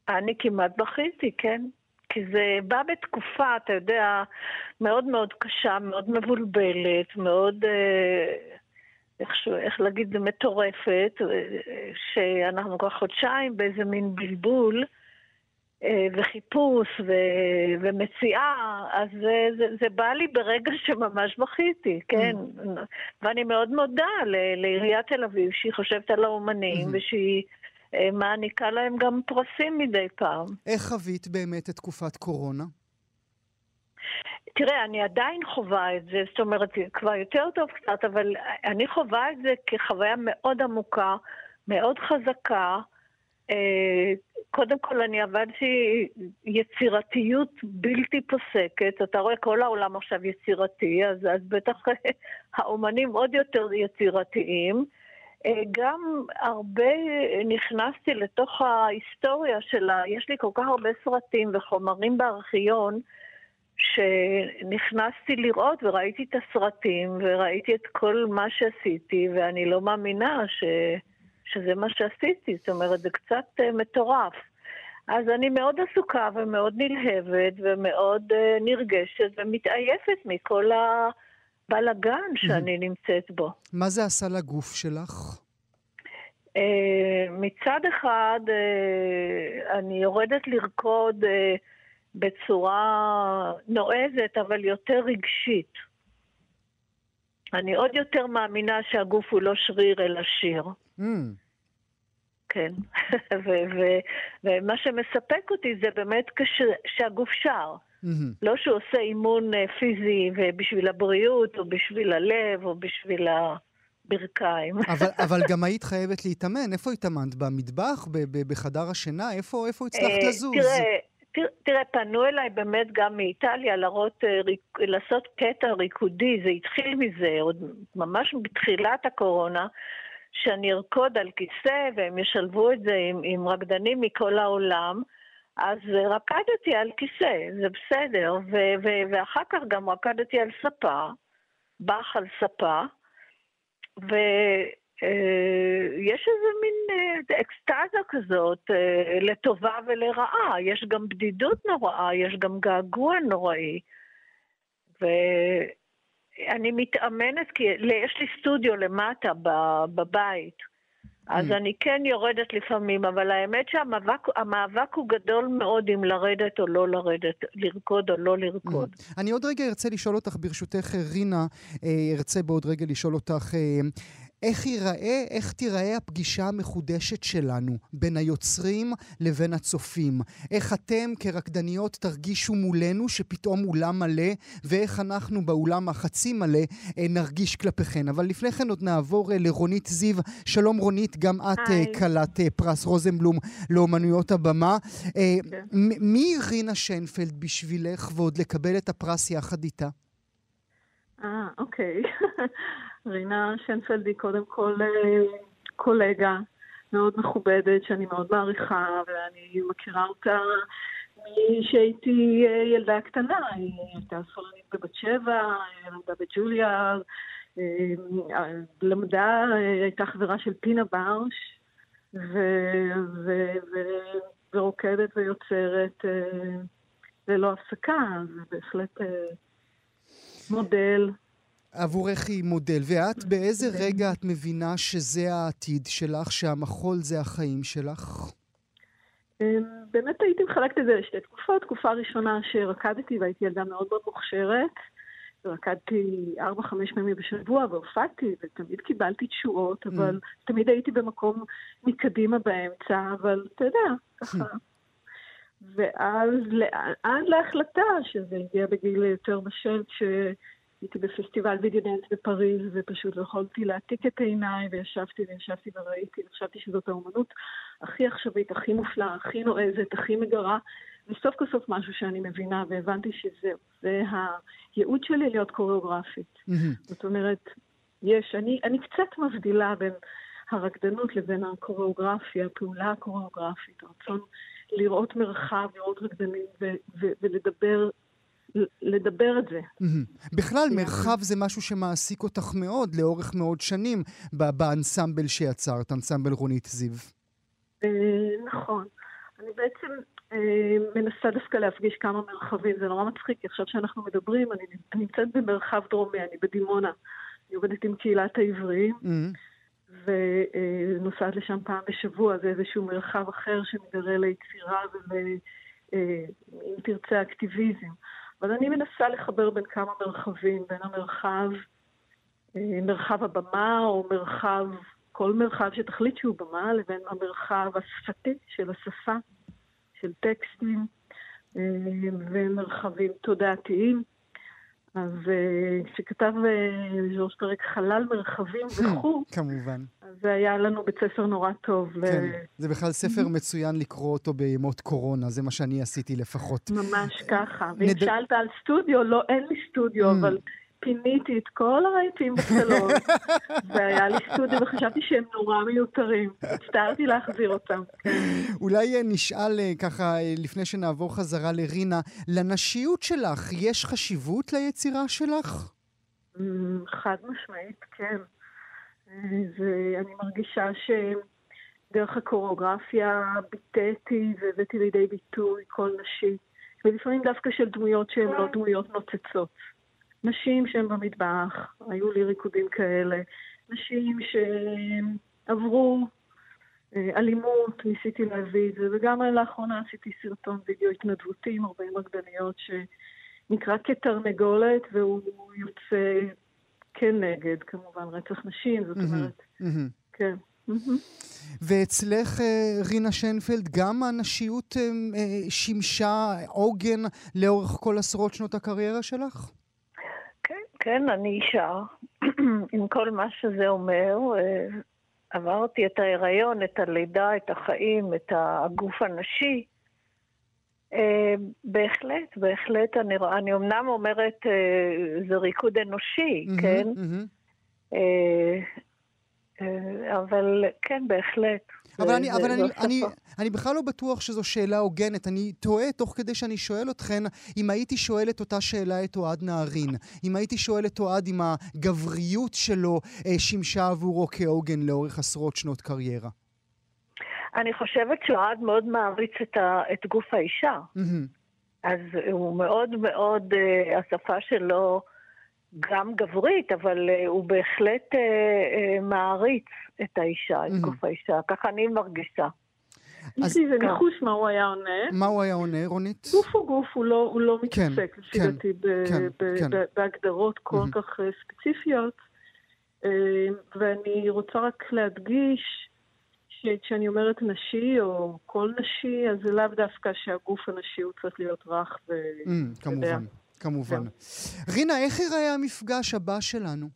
אני כמעט בכיתי, כן. כי זה בא בתקופה, אתה יודע, מאוד מאוד קשה, מאוד מבולבלת, מאוד, אה, איך, ש... איך להגיד, מטורפת, שאנחנו כבר חודשיים באיזה מין בלבול. אה, וחיפוש ו... ומציאה, אז זה, זה, זה בא לי ברגע שממש בכיתי, כן. ואני מאוד מודה ל... לעיריית תל אביב שהיא חושבת על האומנים ושהיא אה, מעניקה להם גם פרסים מדי פעם. איך חווית באמת את תקופת קורונה? תראה, אני עדיין חווה את זה, זאת אומרת, כבר יותר טוב קצת, אבל אני חווה את זה כחוויה מאוד עמוקה, מאוד חזקה. אה, קודם כל, אני עבדתי יצירתיות בלתי פוסקת. אתה רואה, כל העולם עכשיו יצירתי, אז, אז בטח האומנים עוד יותר יצירתיים. אה, גם הרבה נכנסתי לתוך ההיסטוריה שלה, יש לי כל כך הרבה סרטים וחומרים בארכיון, שנכנסתי לראות וראיתי את הסרטים וראיתי את כל מה שעשיתי, ואני לא מאמינה ש... שזה מה שעשיתי, זאת אומרת, זה קצת uh, מטורף. אז אני מאוד עסוקה ומאוד נלהבת ומאוד uh, נרגשת ומתעייפת מכל הבלגן שאני נמצאת בו. מה זה עשה לגוף שלך? Uh, מצד אחד, uh, אני יורדת לרקוד uh, בצורה נועזת, אבל יותר רגשית. אני עוד יותר מאמינה שהגוף הוא לא שריר אלא שיר. Mm. כן. ו- ו- ומה שמספק אותי זה באמת כשהגוף שר. Mm-hmm. לא שהוא עושה אימון אה, פיזי ובשביל הבריאות, או בשביל הלב, או בשביל הברכיים. אבל, אבל גם היית חייבת להתאמן. איפה התאמנת? במטבח? ב- ב- בחדר השינה? איפה, איפה הצלחת אה, לזוז? תראה, תראה, פנו אליי באמת גם מאיטליה להראות, אה, לעשות קטע ריקודי, זה התחיל מזה, עוד ממש בתחילת הקורונה, שאני ארקוד על כיסא והם ישלבו את זה עם, עם רקדנים מכל העולם. אז רקדתי על כיסא, זה בסדר, ו- ו- ואחר כך גם רקדתי על ספה, באך על ספה, ויש איזה מין אה, אקסטזה כזאת, אה, לטובה ולרעה. יש גם בדידות נוראה, יש גם געגוע נוראי. ואני מתאמנת, כי יש לי סטודיו למטה בבית. אז Mm. אני כן יורדת לפעמים, אבל האמת שהמאבק הוא גדול מאוד אם לרדת או לא לרדת, לרקוד או לא לרקוד. אני עוד רגע ארצה לשאול אותך, ברשותך, רינה, אה, ארצה בעוד רגע לשאול אותך, אה, איך ייראה, איך תיראה הפגישה המחודשת שלנו בין היוצרים לבין הצופים? איך אתם כרקדניות תרגישו מולנו שפתאום אולם מלא, ואיך אנחנו באולם החצי מלא אה, נרגיש כלפיכן. אבל לפני כן עוד נעבור אה, לרונית זיו. שלום רונית, גם את היי. כלת אה, פרס רוזנבלום לאומנויות הבמה. אה, כן. מי רינה שיינפלד בשבילך ועוד לקבל את הפרס יחד איתה? אה, אוקיי. רינה שנפלד היא קודם כל אה, קולגה מאוד מכובדת, שאני מאוד מעריכה, ואני מכירה אותה משהייתי אה, ילדה קטנה. היא הייתה סולנית בבת שבע, אה, למדה בג'וליה, למדה, הייתה חברה של פינה בארש, ו- ו- ו- ורוקדת ויוצרת ללא הפסקה, זה בהחלט מודל. עבורך היא מודל. ואת, באיזה רגע את מבינה שזה העתיד שלך, שהמחול זה החיים שלך? אמ, באמת הייתי מחלקת את זה לשתי תקופות. תקופה ראשונה שרקדתי והייתי ילדה מאוד מאוד מוכשרת. רקדתי ארבע-חמש פעמים בשבוע והופעתי, ותמיד קיבלתי תשואות, אבל תמיד הייתי במקום מקדימה באמצע, אבל אתה יודע, ככה. ואז עד להחלטה, שזה הגיע בגיל יותר בשל, כשהייתי בפסטיבל וידאו דאנס בפריז, ופשוט לא יכולתי להעתיק את עיניי, וישבתי וישבתי וראיתי, וחשבתי שזאת האומנות הכי עכשווית, הכי מופלאה, הכי נועזת, הכי מגרה, וסוף כל סוף משהו שאני מבינה, והבנתי שזהו, זה הייעוד שלי להיות קוריאוגרפית. זאת אומרת, יש, אני, אני קצת מבדילה בין הרקדנות לבין הקוריאוגרפיה, הפעולה הקוריאוגרפית, הרצון לראות מרחב, לראות רקדנים ו- ו- ולדבר לדבר את זה. בכלל. מרחב זה משהו שמעסיק אותך מאוד, לאורך מאוד שנים, באנסמבל שיצרת, אנסמבל רונית זיו. אה, נכון. אני בעצם אה, מנסה דווקא להפגיש כמה מרחבים, זה נורא מצחיק, כי עכשיו שאנחנו מדברים, אני אני נמצאת במרחב דרומי, אני בדימונה. אני עובדת עם קהילת העבריים. ונוסעת לשם פעם בשבוע, זה איזשהו מרחב אחר שמתגרה ליצירה ול... אה, אם תרצה, אקטיביזם. אבל אני מנסה לחבר בין כמה מרחבים, בין המרחב, אה, מרחב הבמה או מרחב, כל מרחב שתחליט שהוא במה, לבין המרחב השפתי של השפה, של טקסטים אה, ומרחבים תודעתיים. אז אה, כשכתב אה, ז'ורז' פרק חלל מרחבים וכו', כמובן. אז זה היה לנו בית ספר נורא טוב. כן, זה בכלל ספר מצוין לקרוא אותו בימות קורונה, זה מה שאני עשיתי לפחות. ממש ככה. ואם נד- שאלת על סטודיו, לא, אין לי סטודיו, Mm. אבל פיניתי את כל הרהיטים בסלון, והיה לי סטודיו, וחשבתי שהם נורא מיותרים. הצטערתי להחזיר אותם. כן. אולי אה, נשאל אה, ככה, אה, לפני שנעבור חזרה לרינה, לנשיות שלך, יש חשיבות ליצירה שלך? Mm, חד משמעית, כן. אה, זה, אני מרגישה שדרך הקוריאוגרפיה ביטאתי והבאתי לידי ביטוי קול נשי, ולפעמים דווקא של דמויות שהן לא דמויות נוצצות. נשים שהן במטבח, היו לי ריקודים כאלה, נשים שעברו אה, אלימות, ניסיתי להביא את זה, וגם לאחרונה עשיתי סרטון וידאו התנדבותי עם 40 רקדניות ש... נקרא כתרנגולת, והוא יוצא כנגד, כמובן, רצח נשים, זאת. אומרת. כן. ואצלך, אה, רינה שיינפלד, גם הנשיות אה, שימשה עוגן לאורך כל עשרות שנות הקריירה שלך? כן, אני אישה, עם כל מה שזה אומר. אה, עברתי את ההיריון, את הלידה, את החיים, את הגוף הנשי. אה, בהחלט, בהחלט, אני, אני אמנם אומרת, אה, זה ריקוד אנושי, מהמם, כן? אה, אבל כן, בהחלט. אבל, אני, אבל זו אני. אני, אני בכלל לא בטוח שזו שאלה הוגנת. אני תוהה תוך כדי שאני שואל אתכן, אם הייתי שואל את אותה שאלה את אוהד נהרין, אם הייתי שואל את אוהד אם הגבריות שלו אה, שימשה עבורו כעוגן לאורך עשרות שנות קריירה. אני חושבת שאוהד מאוד מעריץ את, ה, את גוף האישה. מהמם. אז הוא מאוד מאוד, אה, השפה שלו גם גברית, אבל uh, הוא בהחלט uh, uh, מעריץ את האישה, את Mhm. גוף האישה. ככה אני מרגישה. יש לי איזה ניחוש מה הוא היה עונה. מה הוא היה עונה, רונית? גוף הוא גוף, הוא לא, הוא לא כן, מתעסק, לפי כן, דעתי, כן, כן. בהגדרות כל מהמם. כך אה, ספציפיות. אה, ואני רוצה רק להדגיש שכשאני אומרת נשי או כל נשי, אז זה לאו דווקא שהגוף הנשי הוא צריך להיות רך ו... אמ, כמובן, כמובן. רינה, איך ייראה המפגש הבא שלנו?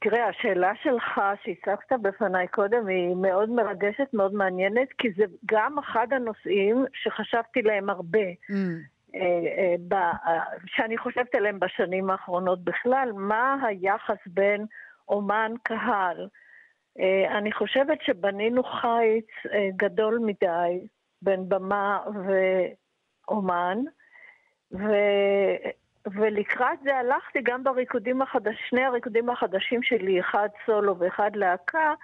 תראה, השאלה שלך שהצגת בפניי קודם היא מאוד מרגשת, מאוד מעניינת, כי זה גם אחד הנושאים שחשבתי להם הרבה, אמ, אה, אה, אה, שאני חושבת עליהם בשנים האחרונות בכלל, מה היחס בין אומן קהל. אני חושבת שבנינו חיץ גדול מדי בין במה ואומן, ו... ולקראת זה הלכתי גם בריקודים החדשים, שני הריקודים החדשים שלי, אחד סולו ואחד להקה,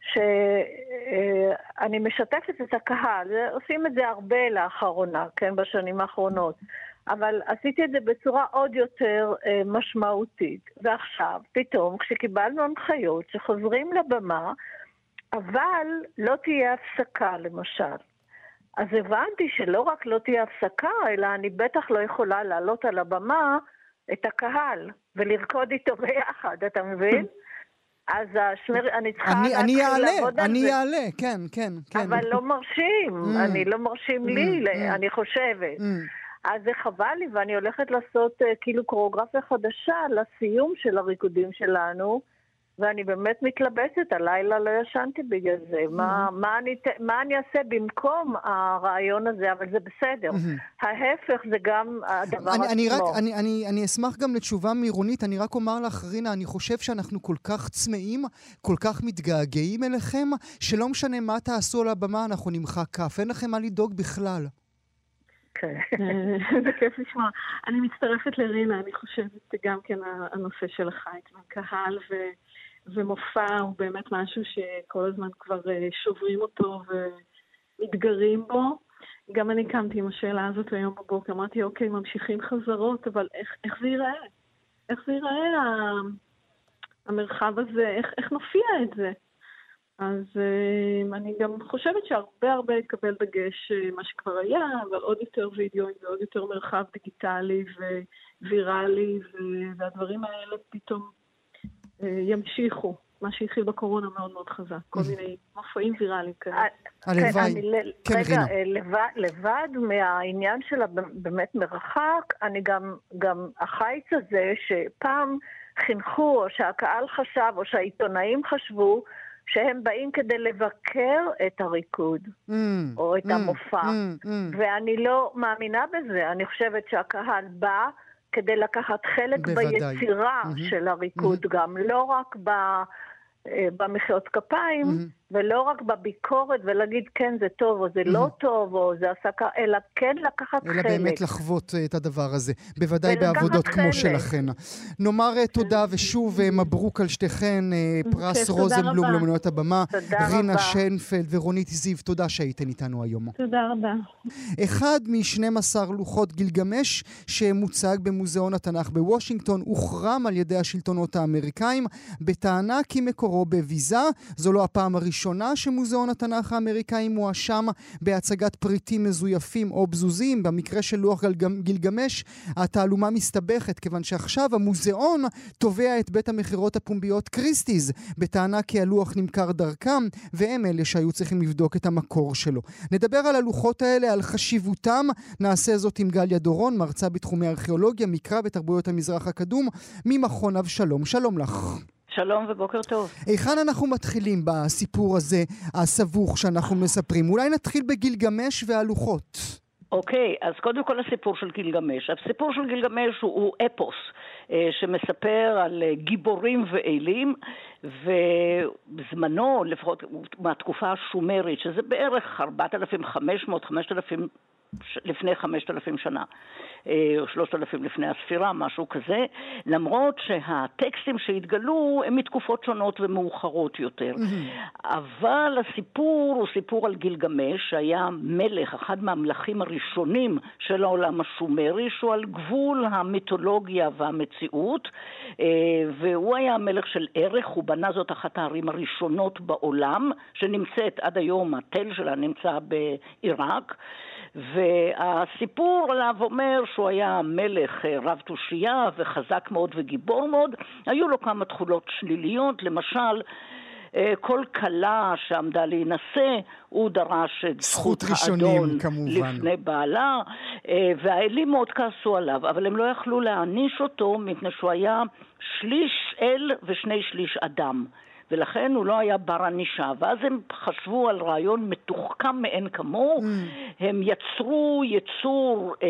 שאני משתפת את הקהל, עושים את זה הרבה לאחרונה, כן, בשנים האחרונות, אבל עשיתי את זה בצורה עוד יותר אה, משמעותית. ועכשיו, פתאום, כשקיבלנו הנחיות שחוזרים לבמה, אבל לא תהיה הפסקה, למשל. אז הבנתי שלא רק לא תהיה הפסקה, אלא אני בטח לא יכולה לעלות על הבמה את הקהל ולרקוד איתו ביחד, אתה מבין? אז השמר... אני צריכה אני- אני להתחיל אעלה, לעבוד על אני זה. אעלה, כן, כן, כן. אבל לא מרשים, Mm. אני לא מרשים לי, Mm, mm. אני חושבת. אז זה חבל לי, ואני הולכת לעשות אה, כאילו קוריאוגרפיה חדשה לסיום של הריקודים שלנו, ואני באמת מתלבטת, הלילה לא ישנתי בגלל זה. מה, מה, אני, מה אני אעשה במקום הרעיון הזה, אבל זה בסדר. מהמם. ההפך זה גם הדבר אני, אני, רק, עצמו. אני, אני, אני אשמח גם לתשובה מרונית, אני רק אומר לך, רינה, אני חושב שאנחנו כל כך צמאים, כל כך מתגעגעים אליכם, שלא משנה מה תעשו על הבמה, אנחנו נמחא כף. אין לכם מה לדאוג בכלל. כן. זה כיף לשמוע. אני מצטרפת לרינה, אני חושבת גם כן הנושא של החיץ מהקהל ו... ומופע הוא באמת משהו שכל הזמן כבר אה, שוברים אותו ומתגרים בו. גם אני קמתי עם השאלה הזאת היום בבוקר, אמרתי, אוקיי, ממשיכים חזרות, אבל איך, איך זה ייראה? איך זה ייראה, המרחב הזה? איך, איך נופיע את זה? אז אה, אני גם חושבת שהרבה הרבה יקבל דגש אה, מה שכבר היה, אבל עוד יותר וידאוים ועוד יותר מרחב דיגיטלי וויראלי, והדברים האלה פתאום ימשיכו. מה שהתחיל בקורונה מאוד מאוד חזק, כל מיני מופעים ויראליים כאלה. הלוואי. כן, ל- כן, רגע, רינה. אה, לבד, מהעניין של הב- באמת מרחק, אני גם, גם החיץ הזה שפעם חינכו, או שהקהל חשב, או שהעיתונאים חשבו, שהם באים כדי לבקר את הריקוד, אמ, או את אמ, המופע. אמ, אמ. ואני לא מאמינה בזה, אני חושבת שהקהל בא כדי לקחת חלק בוודאי. ביצירה מהמם. של הריקוד גם, לא רק ב... אה, במחיאות כפיים, מהמם. ולא רק בביקורת ולהגיד כן זה טוב או זה לא טוב או זה עשה ככה, אלא כן לקחת אלא חלק. באמת לחוות אה, את הדבר הזה, בוודאי ולקחת בעבודות כמו חלק. שלכן. נאמר אה, תודה ושוב אה, מברוק על שתיכן, אה, פרס רוזנבלום. לאמנויות הבמה. תודה רינה רבה. שיינפלד ורונית זיו, תודה שהייתן איתנו היום. תודה רבה. אחד מ-12 לוחות גילגמש שמוצג במוזיאון התנ"ך בוושינגטון הוחרם על ידי השלטונות האמריקאים בטענה כי מקורו בביזה. זו לא הפעם הראשונה שמוזיאון התנ"ך האמריקאי מואשם בהצגת פריטים מזויפים או בזוזים. במקרה של לוח גילגמש התעלומה מסתבכת כיוון שעכשיו המוזיאון תובע את בית המכירות הפומביות קריסטיז בטענה כי הלוח נמכר דרכם והם אלה שהיו צריכים לבדוק את המקור שלו. נדבר על הלוחות האלה, על חשיבותם. נעשה זאת עם גליה דורון, מרצה בתחומי ארכיאולוגיה, מקרא ותרבויות המזרח הקדום, ממכון אבשלום. שלום לך. שלום ובוקר טוב. היכן אנחנו מתחילים בסיפור הזה, הסבוך שאנחנו מספרים? אולי נתחיל בגילגמש והלוחות. אוקיי, אז קודם כל הסיפור של גילגמש. הסיפור של גילגמש הוא, הוא אפוס אה, שמספר על אה, גיבורים ואלים, ובזמנו, לפחות מהתקופה השומרית, שזה בערך 4,500-5,000 לפני חמשת אלפים שנה. אה, או שלושת אלפים לפני הספירה, משהו כזה, למרות שהטקסטים שהתגלו הם מתקופות שונות ומאוחרות יותר. Mm-hmm. אבל הסיפור הוא סיפור על גילגמש, שהיה מלך, אחד מהמלכים הראשונים של העולם השומרי, שהוא על גבול המיתולוגיה והמציאות, אה, והוא היה המלך של ערך, הוא בנה זאת אחת הערים הראשונות בעולם, שנמצאת עד היום, התל שלה נמצא בעיראק. והסיפור עליו אומר שהוא היה מלך אה, רב תושייה וחזק מאוד וגיבור מאוד. היו לו כמה תכולות שליליות, למשל, אה, כל כלה שעמדה להינשא, הוא דרש את זכות האדון כמובן. לפני בעלה, אה, והאלים מאוד כעסו עליו, אבל הם לא יכלו להעניש אותו מפני שהוא היה שליש אל ושני שליש אדם. ולכן הוא לא היה בר ענישה. ואז הם חשבו על רעיון מתוחכם מאין כמוהו, mm. הם יצרו יצור אה,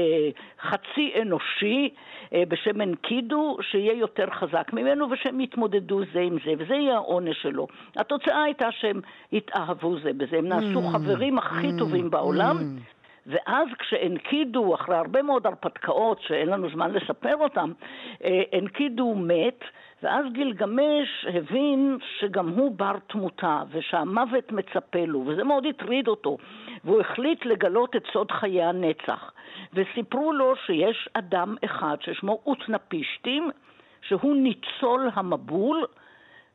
חצי אנושי אה, בשם אנקידו, שיהיה יותר חזק ממנו ושהם יתמודדו זה עם זה, וזה יהיה העונש שלו. התוצאה הייתה שהם התאהבו זה בזה, הם נעשו mm. חברים הכי mm. טובים בעולם. Mm. ואז כשאנקידו, אחרי הרבה מאוד הרפתקאות שאין לנו זמן לספר אותן, אה, אנקידו מת, ואז גילגמש הבין שגם הוא בר תמותה, ושהמוות מצפה לו, וזה מאוד הטריד אותו, והוא החליט לגלות את סוד חיי הנצח. וסיפרו לו שיש אדם אחד ששמו אוטנפישטים, שהוא ניצול המבול,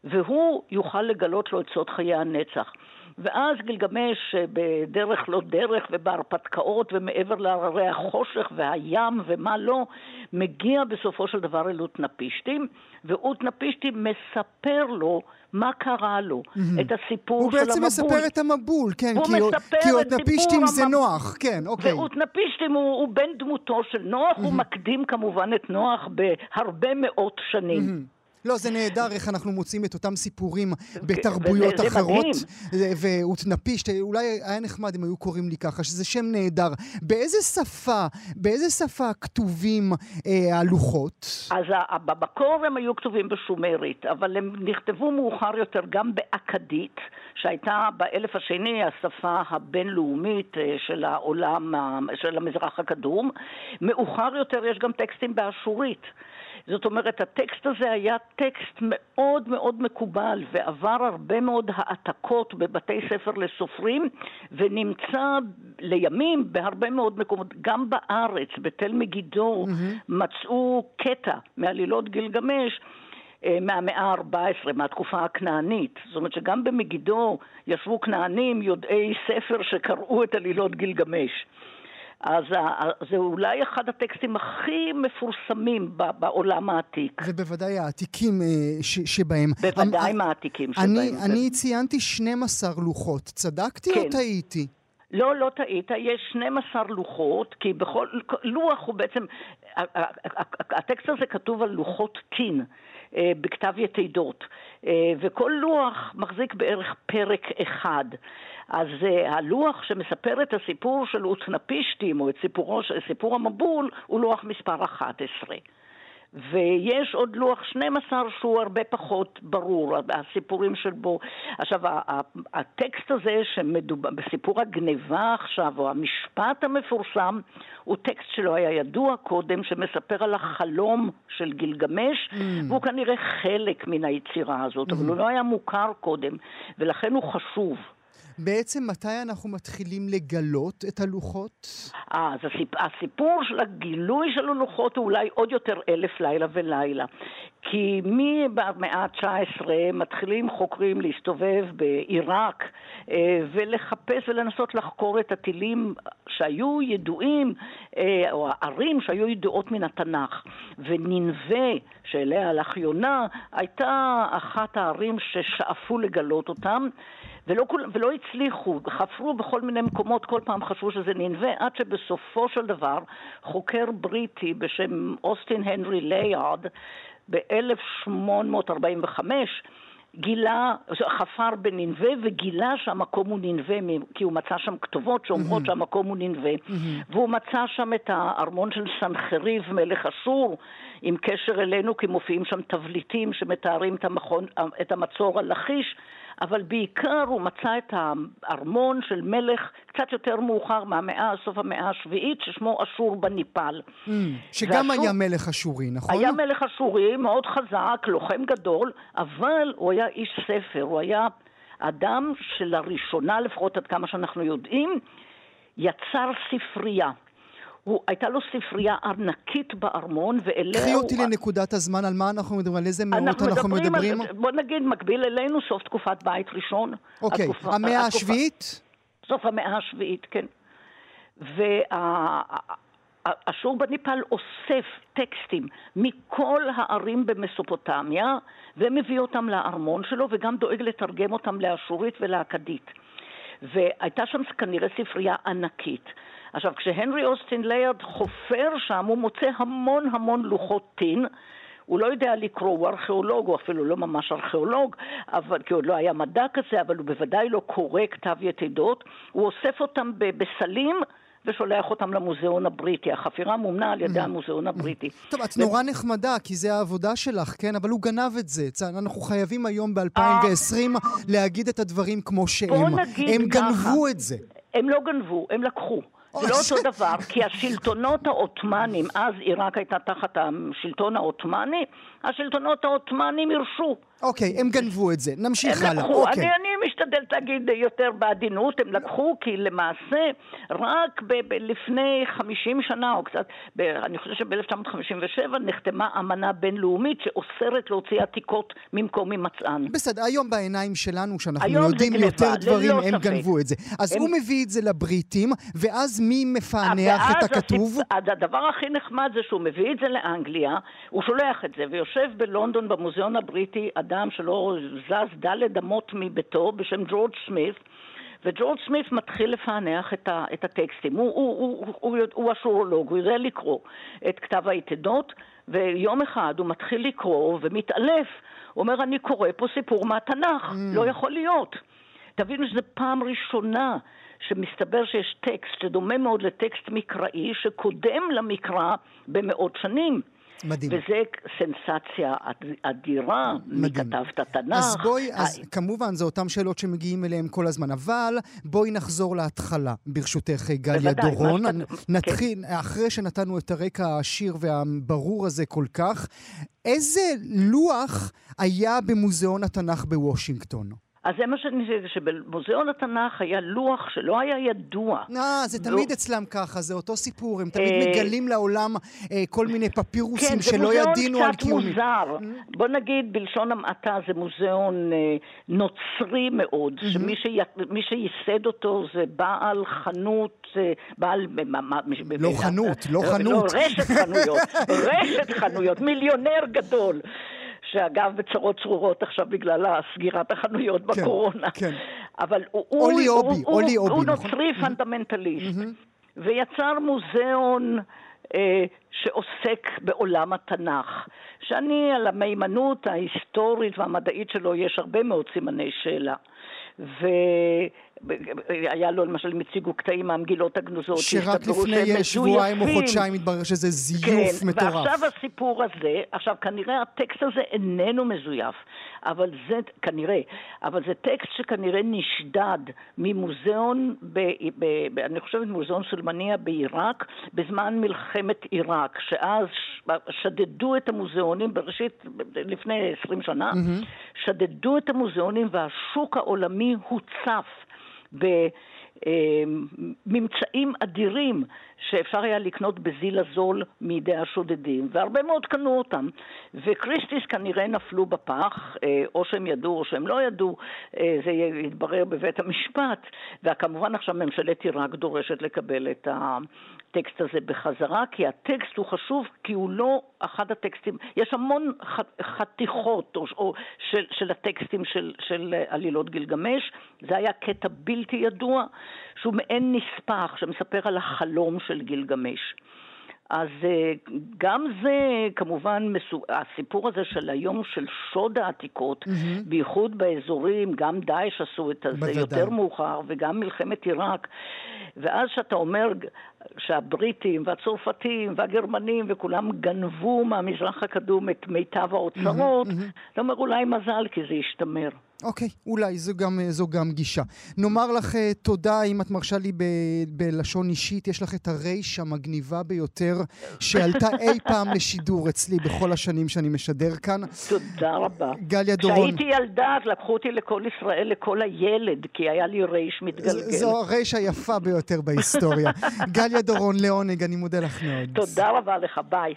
והוא יוכל לגלות לו את סוד חיי הנצח. ואז גילגמש בדרך לא דרך ובהרפתקאות ומעבר להררי החושך והים ומה לא, מגיע בסופו של דבר אל אוטנפישטים, ואוטנפישטים מספר לו מה קרה לו, mm-hmm. את הסיפור של המבול. הוא בעצם מספר את המבול, כן, כי, כי אוטנפישטים זה נוח, כן, אוקיי. ואוטנפישטים הוא, הוא בן דמותו של נוח, mm-hmm. הוא מקדים כמובן את נוח בהרבה מאות שנים. Mm-hmm. לא, זה נהדר איך אנחנו מוצאים את אותם סיפורים בתרבויות זה, אחרות. זה מדהים. ואותנפישט, אולי היה נחמד אם היו קוראים לי ככה, שזה שם נהדר. באיזה שפה, באיזה שפה כתובים אה, הלוחות? אז במקור הם היו כתובים בשומרית, אבל הם נכתבו מאוחר יותר גם באכדית, שהייתה באלף השני השפה הבינלאומית אה, של העולם, של המזרח הקדום. מאוחר יותר יש גם טקסטים באשורית. זאת אומרת, הטקסט הזה היה טקסט מאוד מאוד מקובל ועבר הרבה מאוד העתקות בבתי ספר לסופרים ונמצא לימים בהרבה מאוד מקומות, גם בארץ, בתל מגידו, mm-hmm. מצאו קטע מעלילות גילגמש. אה, מהמאה ה-14, מהתקופה הכנענית. זאת אומרת שגם במגידו ישבו כנענים יודעי ספר שקראו את עלילות גילגמש. אז זה אולי אחד הטקסטים הכי מפורסמים בעולם העתיק. ובוודאי העתיקים אה, שבהם. בוודאי מהעתיקים שבהם. אני, אני ציינתי 12 לוחות, צדקתי כן. או טעיתי? לא, לא טעית, יש 12 לוחות, כי בכל לוח הוא בעצם, הטקסט הזה כתוב על לוחות טין. אה, בכתב יתידות, אה, וכל לוח מחזיק בערך פרק אחד. אז uh, הלוח שמספר את הסיפור של אוטנפישטים, או את סיפורו, סיפור המבול, הוא לוח מספר 11. ויש עוד לוח 12 שהוא הרבה פחות ברור, הסיפורים של בו. עכשיו, הטקסט הזה שמדובר, בסיפור הגניבה עכשיו, או המשפט המפורסם, הוא טקסט שלא היה ידוע קודם, שמספר על החלום של גילגמש, mm. והוא כנראה חלק מן היצירה הזאת, mm. אבל הוא לא היה מוכר קודם, ולכן הוא חשוב. בעצם מתי אנחנו מתחילים לגלות את הלוחות? אה, אז הסיפ... הסיפור של הגילוי של הלוחות הוא אולי עוד יותר אלף לילה ולילה. כי מהמאה ה-19 מתחילים חוקרים להסתובב בעיראק אה, ולחפש ולנסות לחקור את הטילים שהיו ידועים, אה, או הערים שהיו ידועות מן התנ"ך. וננבה, שאליה הלך יונה, הייתה אחת הערים ששאפו לגלות אותם. ולא, כול, ולא הצליחו, חפרו בכל מיני מקומות, כל פעם חשבו שזה ננבה, עד שבסופו של דבר חוקר בריטי בשם אוסטין הנרי לייארד ב-1845 גילה, חפר בנינווה וגילה שהמקום הוא נינווה, כי הוא מצא שם כתובות שאומרות mm-hmm. שהמקום הוא נינווה. Mm-hmm. והוא מצא שם את הארמון של סנחריב, מלך אסור, עם קשר אלינו, כי מופיעים שם תבליטים שמתארים את, המכון, את המצור על לכיש. אבל בעיקר הוא מצא את הארמון של מלך קצת יותר מאוחר מהמאה, סוף המאה השביעית, ששמו אשור בניפל. Mm, שגם ואשור- היה מלך אשורי, נכון? היה מלך אשורי, מאוד חזק, לוחם גדול, אבל הוא היה איש ספר, הוא היה אדם שלראשונה, לפחות עד כמה שאנחנו יודעים, יצר ספרייה. הוא, הייתה לו ספרייה ענקית בארמון, ואליה קחי הוא... אותי לנקודת הזמן, על מה אנחנו מדברים? על איזה מאות אנחנו על- מדברים? בוא נגיד, מקביל אלינו, סוף תקופת בית ראשון. אוקיי, התקופה- המאה התקופה- השביעית? סוף המאה השביעית, כן. ואשור בניפל אוסף טקסטים מכל הערים במסופוטמיה ומביא אותם לארמון שלו וגם דואג לתרגם אותם לאשורית ולאכדית. והייתה שם כנראה ספרייה ענקית. עכשיו, כשהנרי אוסטין ליארד חופר שם, הוא מוצא המון המון לוחות טין. הוא לא יודע לקרוא, הוא ארכיאולוג, הוא אפילו לא ממש ארכיאולוג, אבל, כי עוד לא היה מדע כזה, אבל הוא בוודאי לא קורא כתב יתדות. הוא אוסף אותם בסלים ושולח אותם למוזיאון הבריטי. החפירה מומנה על ידי המוזיאון הבריטי. טוב, את נורא נחמדה, כי זה העבודה שלך, כן? אבל הוא גנב את זה. אנחנו חייבים היום אה. ב-2020 להגיד את הדברים כמו שהם. בוא נגיד הם ככה. גנבו את זה. הם לא גנבו, הם לקחו. לא אותו דבר, כי השלטונות העות'מאנים, אז עיראק הייתה תחת השלטון העות'מאני, השלטונות העות'מאנים הרשו. אוקיי, הם גנבו את זה. נמשיך הם הלאה. לקחו, אוקיי. אני, אני משתדלת להגיד יותר בעדינות, הם לקחו כי למעשה רק ב- ב- לפני 50 שנה או קצת, ב- אני חושבת שב-1957 נחתמה אמנה בינלאומית שאוסרת להוציא עתיקות ממקום הימצאן. בסדר, היום בעיניים שלנו, שאנחנו יודעים גניבה, יותר דברים, הם ספק. גנבו את זה. אז הם- הוא מביא את זה לבריטים, ואז מי מפענח את ואז הכתוב? הסיפ- אז הדבר הכי נחמד זה שהוא מביא את זה לאנגליה, הוא שולח את זה, ויושב בלונדון במוזיאון הבריטי אדם שלא זז דלת אמות מביתו בשם ג'ורג' סמית, וג'ורג' סמית מתחיל לפענח את, ה, את הטקסטים. הוא, הוא, הוא, הוא, הוא, הוא אשורולוג, הוא יודע לקרוא את כתב היתדות, ויום אחד הוא מתחיל לקרוא ומתעלף. הוא אומר, אני קורא פה סיפור מהתנ"ך, לא יכול להיות. תבינו שזו פעם ראשונה שמסתבר שיש טקסט שדומה מאוד לטקסט מקראי שקודם למקרא במאות שנים. מדהים. וזה סנסציה אד- אדירה, מי. כתב את התנ"ך. אז בואי, אז ה- כמובן, זה אותן שאלות שמגיעים אליהן כל הזמן, אבל בואי נחזור להתחלה, ברשותך, גליה בוודאי, דורון. מה שאתה- כן. נתחיל, אחרי שנתנו את הרקע העשיר והברור הזה כל כך, איזה לוח היה במוזיאון התנ"ך בוושינגטון? אז זה מה שאני... שבמוזיאון התנ"ך היה לוח שלא היה ידוע. אה, זה לא. תמיד אצלם ככה, זה אותו סיפור, הם תמיד אה, מגלים לעולם אה, כל מיני פפירוסים כן, זה שלא ידינו על מוזיאון קצת. מוזר. בוא נגיד, בלשון המעטה, זה מוזיאון אה, נוצרי מאוד, שמי שי- מי שייסד אותו זה בעל חנות, בעל... לא חנות, לא חנות. לא, רשת חנויות, רשת חנויות, מיליונר גדול. שאגב, בצרות צרורות עכשיו בגלל סגירת החנויות כן, בקורונה. כן. אבל הוא, הוא, אולי הוא, אובי, הוא, אולי הוא, אובי, הוא נכון? נוצרי פונדמנטליסט, ויצר מוזיאון אה, שעוסק בעולם התנ"ך, שאני על המהימנות ההיסטורית והמדעית שלו יש הרבה מאוד סימני שאלה. והיה לו, למשל, הם הציגו קטעים מהמגילות הגנוזות, שרק לפני שבועיים או. חודשיים התברר שזה זיוף כן, מטורף. ועכשיו הסיפור הזה, עכשיו כנראה הטקסט הזה איננו מזויף, אבל זה, כנראה, אבל זה טקסט שכנראה נשדד ממוזיאון, ב, ב, ב, אני חושבת מוזיאון סולמניה בעיראק, בזמן מלחמת עיראק, שאז שדדו את המוזיאונים בראשית, לפני 20 שנה, שדדו את המוזיאונים והשוק העולמי הוצף. בממצאים אדירים שאפשר היה לקנות בזיל הזול מידי השודדים, והרבה מאוד קנו אותם. וכריסטיס כנראה נפלו בפח, אה, או שהם ידעו או שהם לא ידעו, אה, זה יתברר בבית המשפט, וכמובן עכשיו ממשלת עיראק דורשת לקבל את הטקסט הזה בחזרה, כי הטקסט הוא חשוב, כי הוא לא אחד הטקסטים, יש המון ח- חתיכות או, או של, של הטקסטים של, של עלילות גילגמש, זה היה קטע בלתי ידוע, שהוא מעין נספח שמספר על החלום של גילגמש. אז אה, גם זה, כמובן, מסו... הסיפור הזה של היום של שוד העתיקות, mm-hmm. בייחוד באזורים, גם דאעש עשו את זה בוודאי. יותר מאוחר, וגם מלחמת עיראק. ואז שאתה אומר שהבריטים והצרפתים והגרמנים וכולם גנבו מהמזרח הקדום את מיטב האוצרות, mm-hmm, mm-hmm. אתה אומר אולי מזל, כי זה ישתמר. אוקיי, אולי זו גם, זו גם גישה. נאמר לך אה, תודה, אם את מרשה לי ב, בלשון אישית, יש לך את הרייש המגניבה ביותר שעלתה אי פעם לשידור אצלי בכל השנים שאני משדר כאן. תודה רבה. גליה דורון. כשהייתי ילדה, אז לקחו אותי לכל ישראל, לכל הילד, כי היה לי רייש מתגלגל. זו הרייש היפה ביותר בהיסטוריה. גליה דורון, לעונג, אני מודה לך מאוד. תודה רבה לך, ביי.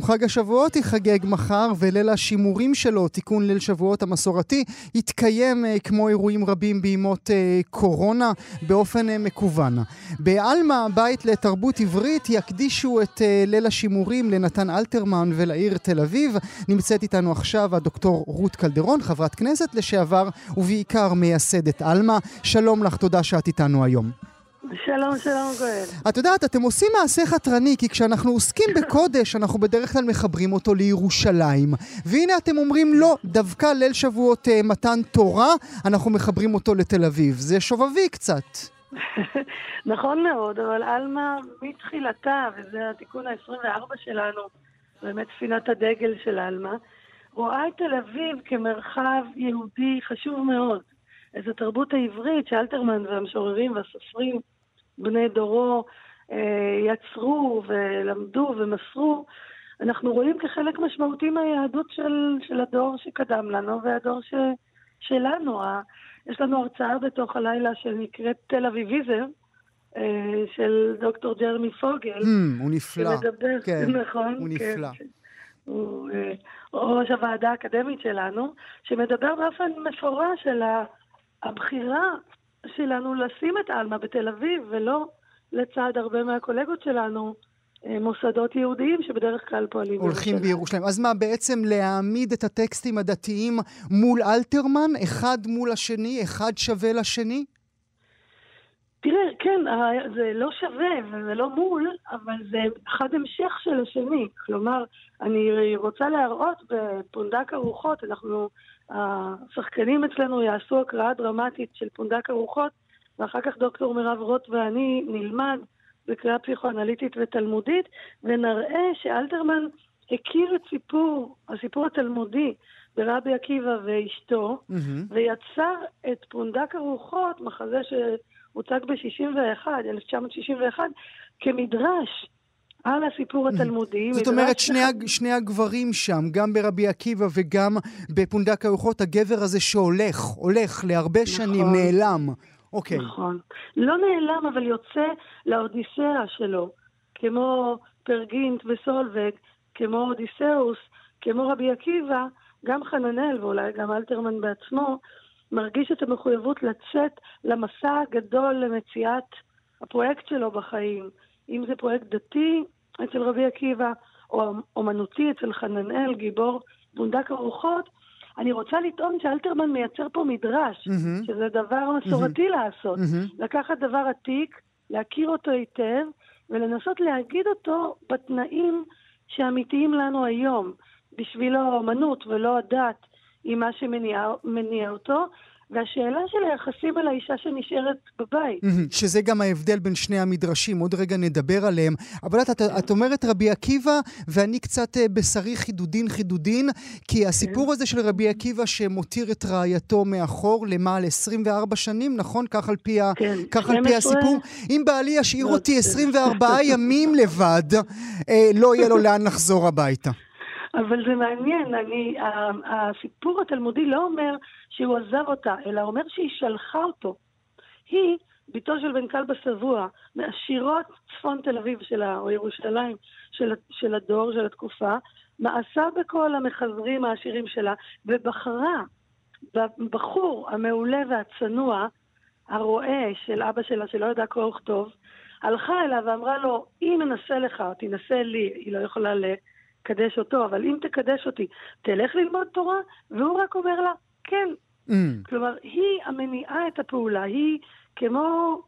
חג השבועות ייחגג מחר, וליל השימורים שלו, תיקון ליל שבועות המסורתי, יתקיים אה, כמו אירועים רבים בימות אה, קורונה באופן אה, מקוון. בעלמה, בית לתרבות עברית, יקדישו את ליל השימורים לנתן אלתרמן ולעיר תל אביב. נמצאת איתנו עכשיו הדוקטור רות קלדרון, חברת כנסת לשעבר, ובעיקר מייסדת עלמה. שלום לך, תודה שאת איתנו היום. שלום, שלום גואל. את יודעת, אתם עושים מעשה חתרני, כי כשאנחנו עוסקים בקודש, אנחנו בדרך כלל מחברים אותו לירושלים. והנה אתם אומרים, לא, דווקא ליל שבועות uh, מתן תורה, אנחנו מחברים אותו לתל אביב. זה שובבי קצת. נכון מאוד, אבל עלמה מתחילתה, וזה התיקון ה-24 שלנו, באמת ספינת הדגל של עלמה, רואה את תל אביב כמרחב יהודי חשוב מאוד. איזו תרבות העברית שאלתרמן והמשוררים והסופרים בני דורו אה, יצרו ולמדו ומסרו, אנחנו רואים כחלק משמעותי מהיהדות של, של הדור שקדם לנו והדור ש, שלנו. יש לנו הרצאה בתוך הלילה שנקראת תל אביביזם, אה, של דוקטור ג'רמי פוגל. Mm, הוא נפלא. שמדבר, כן, נכון. הוא כן, נפלא. הוא אה, ראש הוועדה האקדמית שלנו, שמדבר באופן מפורש על הבחירה שלנו לשים את עלמה בתל אביב, ולא לצד הרבה מהקולגות שלנו, אה, מוסדות יהודיים שבדרך כלל פועלים הולכים בירושלים. בירושלים. אז מה, בעצם להעמיד את הטקסטים הדתיים מול אלתרמן, אחד מול השני, אחד שווה לשני? תראה, כן, ה- זה לא שווה וזה לא מול, אבל זה אחד המשך של השני. כלומר, אני רוצה להראות בפונדק הרוחות, אנחנו, השחקנים אצלנו יעשו הקראה דרמטית של פונדק הרוחות, ואחר כך דוקטור מירב רוט ואני נלמד בקריאה פסיכואנליטית ותלמודית, ונראה שאלתרמן הכיר את סיפור, הסיפור התלמודי ברבי עקיבא ואשתו, מהמם. ויצר את פונדק הרוחות, מחזה שהוצג ב-61, 1961, כמדרש על הסיפור התלמודי. זאת אומרת, שני, הג- שני הגברים שם, גם ברבי עקיבא וגם בפונדק הרוחות, הגבר הזה שהולך, הולך להרבה שנים, נכון. נעלם. אוקיי. נכון. לא נעלם, אבל יוצא לאודיסאה שלו, כמו פרגינט וסולווג, כמו אודיסאוס, כמו רבי עקיבא, גם חננאל ואולי גם אלתרמן בעצמו, מרגיש את המחויבות לצאת למסע הגדול למציאת הפרויקט שלו בחיים. אם זה פרויקט דתי אצל רבי עקיבא, או אומנותי אצל חננאל, גיבור בונדק הרוחות, אני רוצה לטעון שאלתרמן מייצר פה מדרש, מהמם. שזה דבר מסורתי לעשות. מהמם. לקחת דבר עתיק, להכיר אותו היטב, ולנסות להגיד אותו בתנאים שאמיתיים לנו היום. בשבילו האומנות ולא הדת היא מה שמניע מניע אותו, והשאלה של היחסים אל האישה שנשארת בבית. שזה גם ההבדל בין שני המדרשים, עוד רגע נדבר עליהם. אבל את, את, את אומרת רבי עקיבא, ואני קצת אה, בשרי חידודין חידודין, כי הסיפור הזה של רבי עקיבא שמותיר את רעייתו מאחור למעלה 24 שנים, נכון? כך על פי, ה, כן, כך על פי 12. הסיפור. אם בעלי ישאיר לא, אותי כן. 24 ימים לבד, אה, לא יהיה לו לאן לחזור הביתה. אבל זה מעניין, אני, הסיפור התלמודי לא אומר שהוא עזב אותה, אלא אומר שהיא שלחה אותו. היא, בתו של בן כלבא שבוע, מעשירות צפון תל אביב שלה, או ירושלים של, של הדור, של התקופה, מאסה בכל המחזרים העשירים שלה, ובחרה בבחור המעולה והצנוע, הרועה של אבא שלה, שלא ידע קרוא וכתוב, הלכה אליו ואמרה לו, אם אנסה לך, תנסה לי, היא לא יכולה לקדש אותו, אבל אם תקדש אותי, תלך ללמוד תורה? והוא רק אומר לה, כן. Mm. כלומר, היא המניעה את הפעולה, היא כמו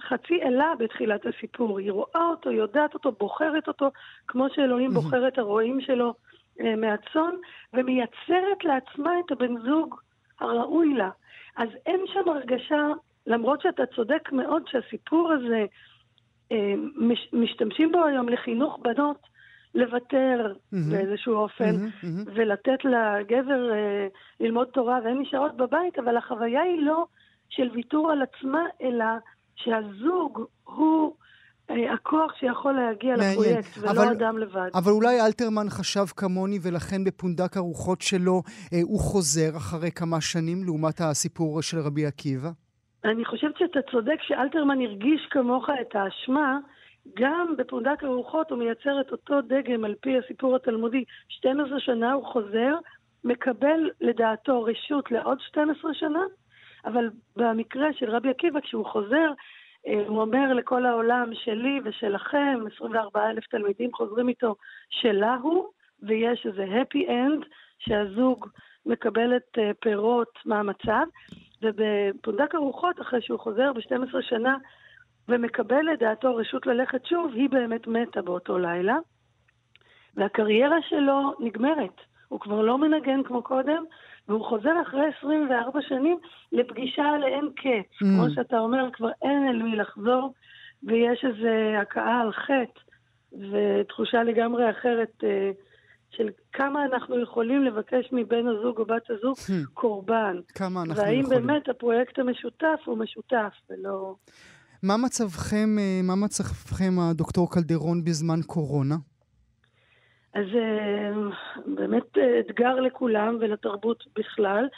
חצי אלה בתחילת הסיפור. היא רואה אותו, יודעת אותו, בוחרת אותו, כמו שאלוהים בוחר את הרועים שלו אה, מהצאן, ומייצרת לעצמה את הבן זוג הראוי לה. אז אין שם הרגשה, למרות שאתה צודק מאוד שהסיפור הזה, אה, מש, משתמשים בו היום לחינוך בנות, לוותר mm-hmm. באיזשהו אופן, mm-hmm, mm-hmm. ולתת לגבר אה, ללמוד תורה, והן נשארות בבית, אבל החוויה היא לא של ויתור על עצמה, אלא שהזוג הוא... אה, הכוח שיכול להגיע מעניין. לפרויקט, ולא אבל, אדם לבד. אבל אולי אלתרמן חשב כמוני, ולכן בפונדק הרוחות שלו אה, הוא חוזר אחרי כמה שנים, לעומת הסיפור של רבי עקיבא? אני חושבת שאתה צודק שאלתרמן הרגיש כמוך את האשמה, גם בפונדק הרוחות הוא מייצר את אותו דגם על פי הסיפור התלמודי. 12 שנה הוא חוזר, מקבל לדעתו רשות לעוד 12 שנה, אבל במקרה של רבי עקיבא, כשהוא חוזר, אה, הוא אומר לכל העולם שלי ושלכם, 24 אלף תלמידים חוזרים איתו שלה הוא, ויש איזה happy end שהזוג מקבל את אה, פירות מהמצב. ובפונדק הרוחות, אחרי שהוא חוזר ב-12 שנה ומקבל לדעתו רשות ללכת שוב, היא באמת מתה באותו לילה, והקריירה שלו נגמרת. הוא כבר לא מנגן כמו קודם, והוא חוזר אחרי 24 שנים לפגישה לאין קץ. Mm. כמו שאתה אומר, כבר אין אל מי לחזור, ויש איזו הכאה על חטא, ותחושה לגמרי אחרת אה, של כמה אנחנו יכולים לבקש מבן הזוג או בת הזוג mm. קורבן. כמה אנחנו והאם יכולים. והאם באמת הפרויקט המשותף הוא משותף ולא... מה מצבכם, אה, מה מצבכם, הדוקטור קלדרון, בזמן קורונה? אז אה, באמת אה, אתגר לכולם ולתרבות בכלל.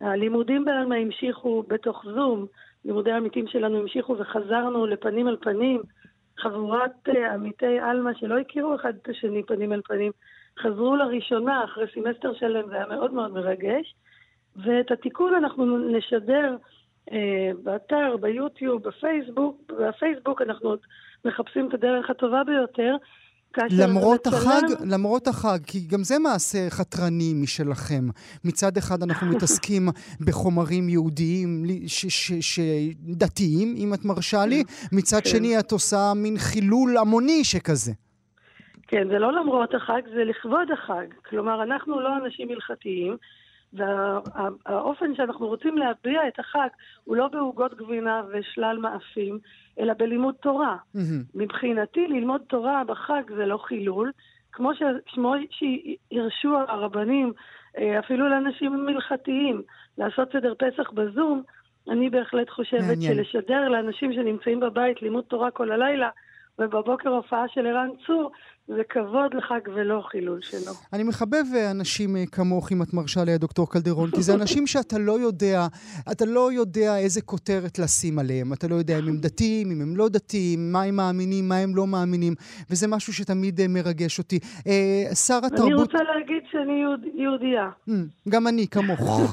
הלימודים בעלמא המשיכו בתוך זום, לימודי העמיתים שלנו המשיכו וחזרנו לפנים על פנים. חבורת עמיתי עלמא שלא הכירו אחד את השני פנים על פנים, חזרו לראשונה אחרי סמסטר שלם, זה היה מאוד מאוד מרגש. ואת התיקון אנחנו נשדר באתר, ביוטיוב, בפייסבוק. בפייסבוק אנחנו עוד מחפשים את הדרך הטובה ביותר. למרות החג, למרות החג, כי גם זה מעשה חתרני משלכם. מצד אחד אנחנו מתעסקים בחומרים יהודיים, ש, ש, ש, דתיים, אם את מרשה לי, כן. מצד כן. שני את עושה מין חילול המוני שכזה. כן, זה לא למרות החג, זה לכבוד החג. כלומר, אנחנו לא אנשים הלכתיים, והאופן שאנחנו רוצים להביע את החג הוא לא בעוגות גבינה ושלל מאפים, אלא בלימוד תורה. Mm-hmm. מבחינתי, ללמוד תורה בחג זה לא חילול, כמו, ש, כמו שהרשו הרבנים, אה, אפילו לאנשים מלכתיים, לעשות סדר פסח בזום, אני בהחלט חושבת מעניין. שלשדר לאנשים שנמצאים בבית לימוד תורה כל הלילה, ובבוקר הופעה של ערן צור, זה כבוד לחג ולא חילול שלו. אני מחבב אה, אנשים אה, כמוך, אם את מרשה לי, הדוקטור קלדרון, כי זה אנשים שאתה לא יודע, אתה לא יודע איזה כותרת לשים עליהם. אתה לא יודע אם הם דתיים, אם הם לא דתיים, מה הם מאמינים, מה הם לא מאמינים, וזה משהו שתמיד אה, מרגש אותי. שר התרבות... אני רוצה להגיד שאני יהוד, יהודייה. גם אני, כמוך.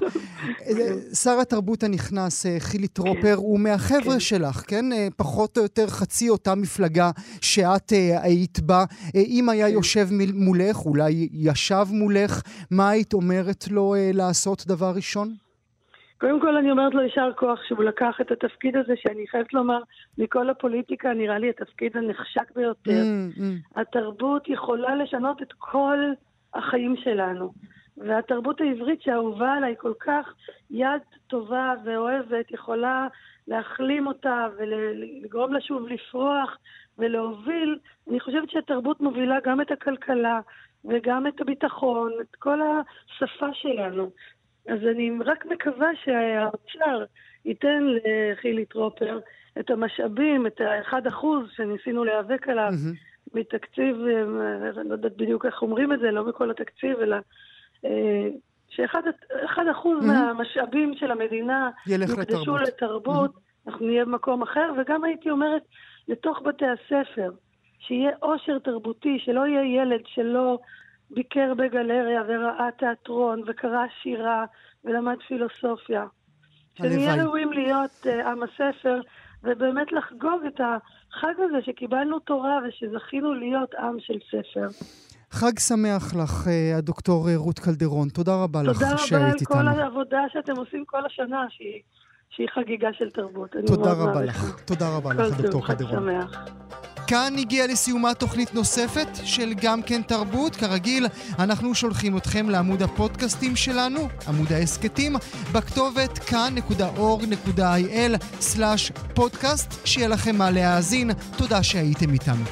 שר התרבות הנכנס, חילי טרופר, הוא מהחבר'ה כן. שלך, כן? פחות או יותר חצי אותה מפלגה שאת היית בה. אם היה כן. יושב מולך, אולי ישב מולך, מה היית אומרת לו אה, לעשות דבר ראשון? קודם כל אני אומרת לו יישר כוח שהוא לקח את התפקיד הזה, שאני חייבת לומר, מכל הפוליטיקה נראה לי התפקיד הנחשק ביותר. Mm, mm. התרבות יכולה לשנות את כל החיים שלנו. והתרבות העברית שאהובה עליי כל כך, יד טובה ואוהבת, יכולה להחלים אותה ולגרום לה שוב לפרוח ולהוביל. אני חושבת שהתרבות מובילה גם את הכלכלה וגם את הביטחון, את כל השפה שלנו. אז אני רק מקווה שהאוצר ייתן לחילי טרופר את המשאבים, את האחד אחוז שניסינו להיאבק עליו mm-hmm. מתקציב, אני לא יודעת בדיוק איך אומרים את זה, לא מכל התקציב, אלא אה, שאחד אחוז mm-hmm. מהמשאבים של המדינה יוקדשו לתרבות, mm-hmm. אנחנו נהיה במקום אחר, וגם הייתי אומרת, לתוך בתי הספר, שיהיה עושר תרבותי, שלא יהיה ילד שלא ביקר בגלריה וראה תיאטרון וקרא שירה ולמד פילוסופיה. שנהיה ראויים להיות uh, עם הספר ובאמת לחגוג את החג הזה שקיבלנו תורה ושזכינו להיות עם של ספר. חג שמח לך, אה, הדוקטור רות קלדרון. תודה רבה תודה לך שהיית איתנו. תודה רבה על כל העבודה שאתם עושים כל השנה, שהיא שהיא חגיגה של תרבות. תודה רבה לך. תודה רבה לך, דוקטור קדרון. כאן הגיעה לסיומה תוכנית נוספת של גם כן תרבות. כרגיל, אנחנו שולחים אתכם לעמוד הפודקאסטים שלנו, עמוד ההסכתים, בכתובת כאן.org.il/פודקאסט, שיהיה לכם מה להאזין. תודה שהייתם איתנו.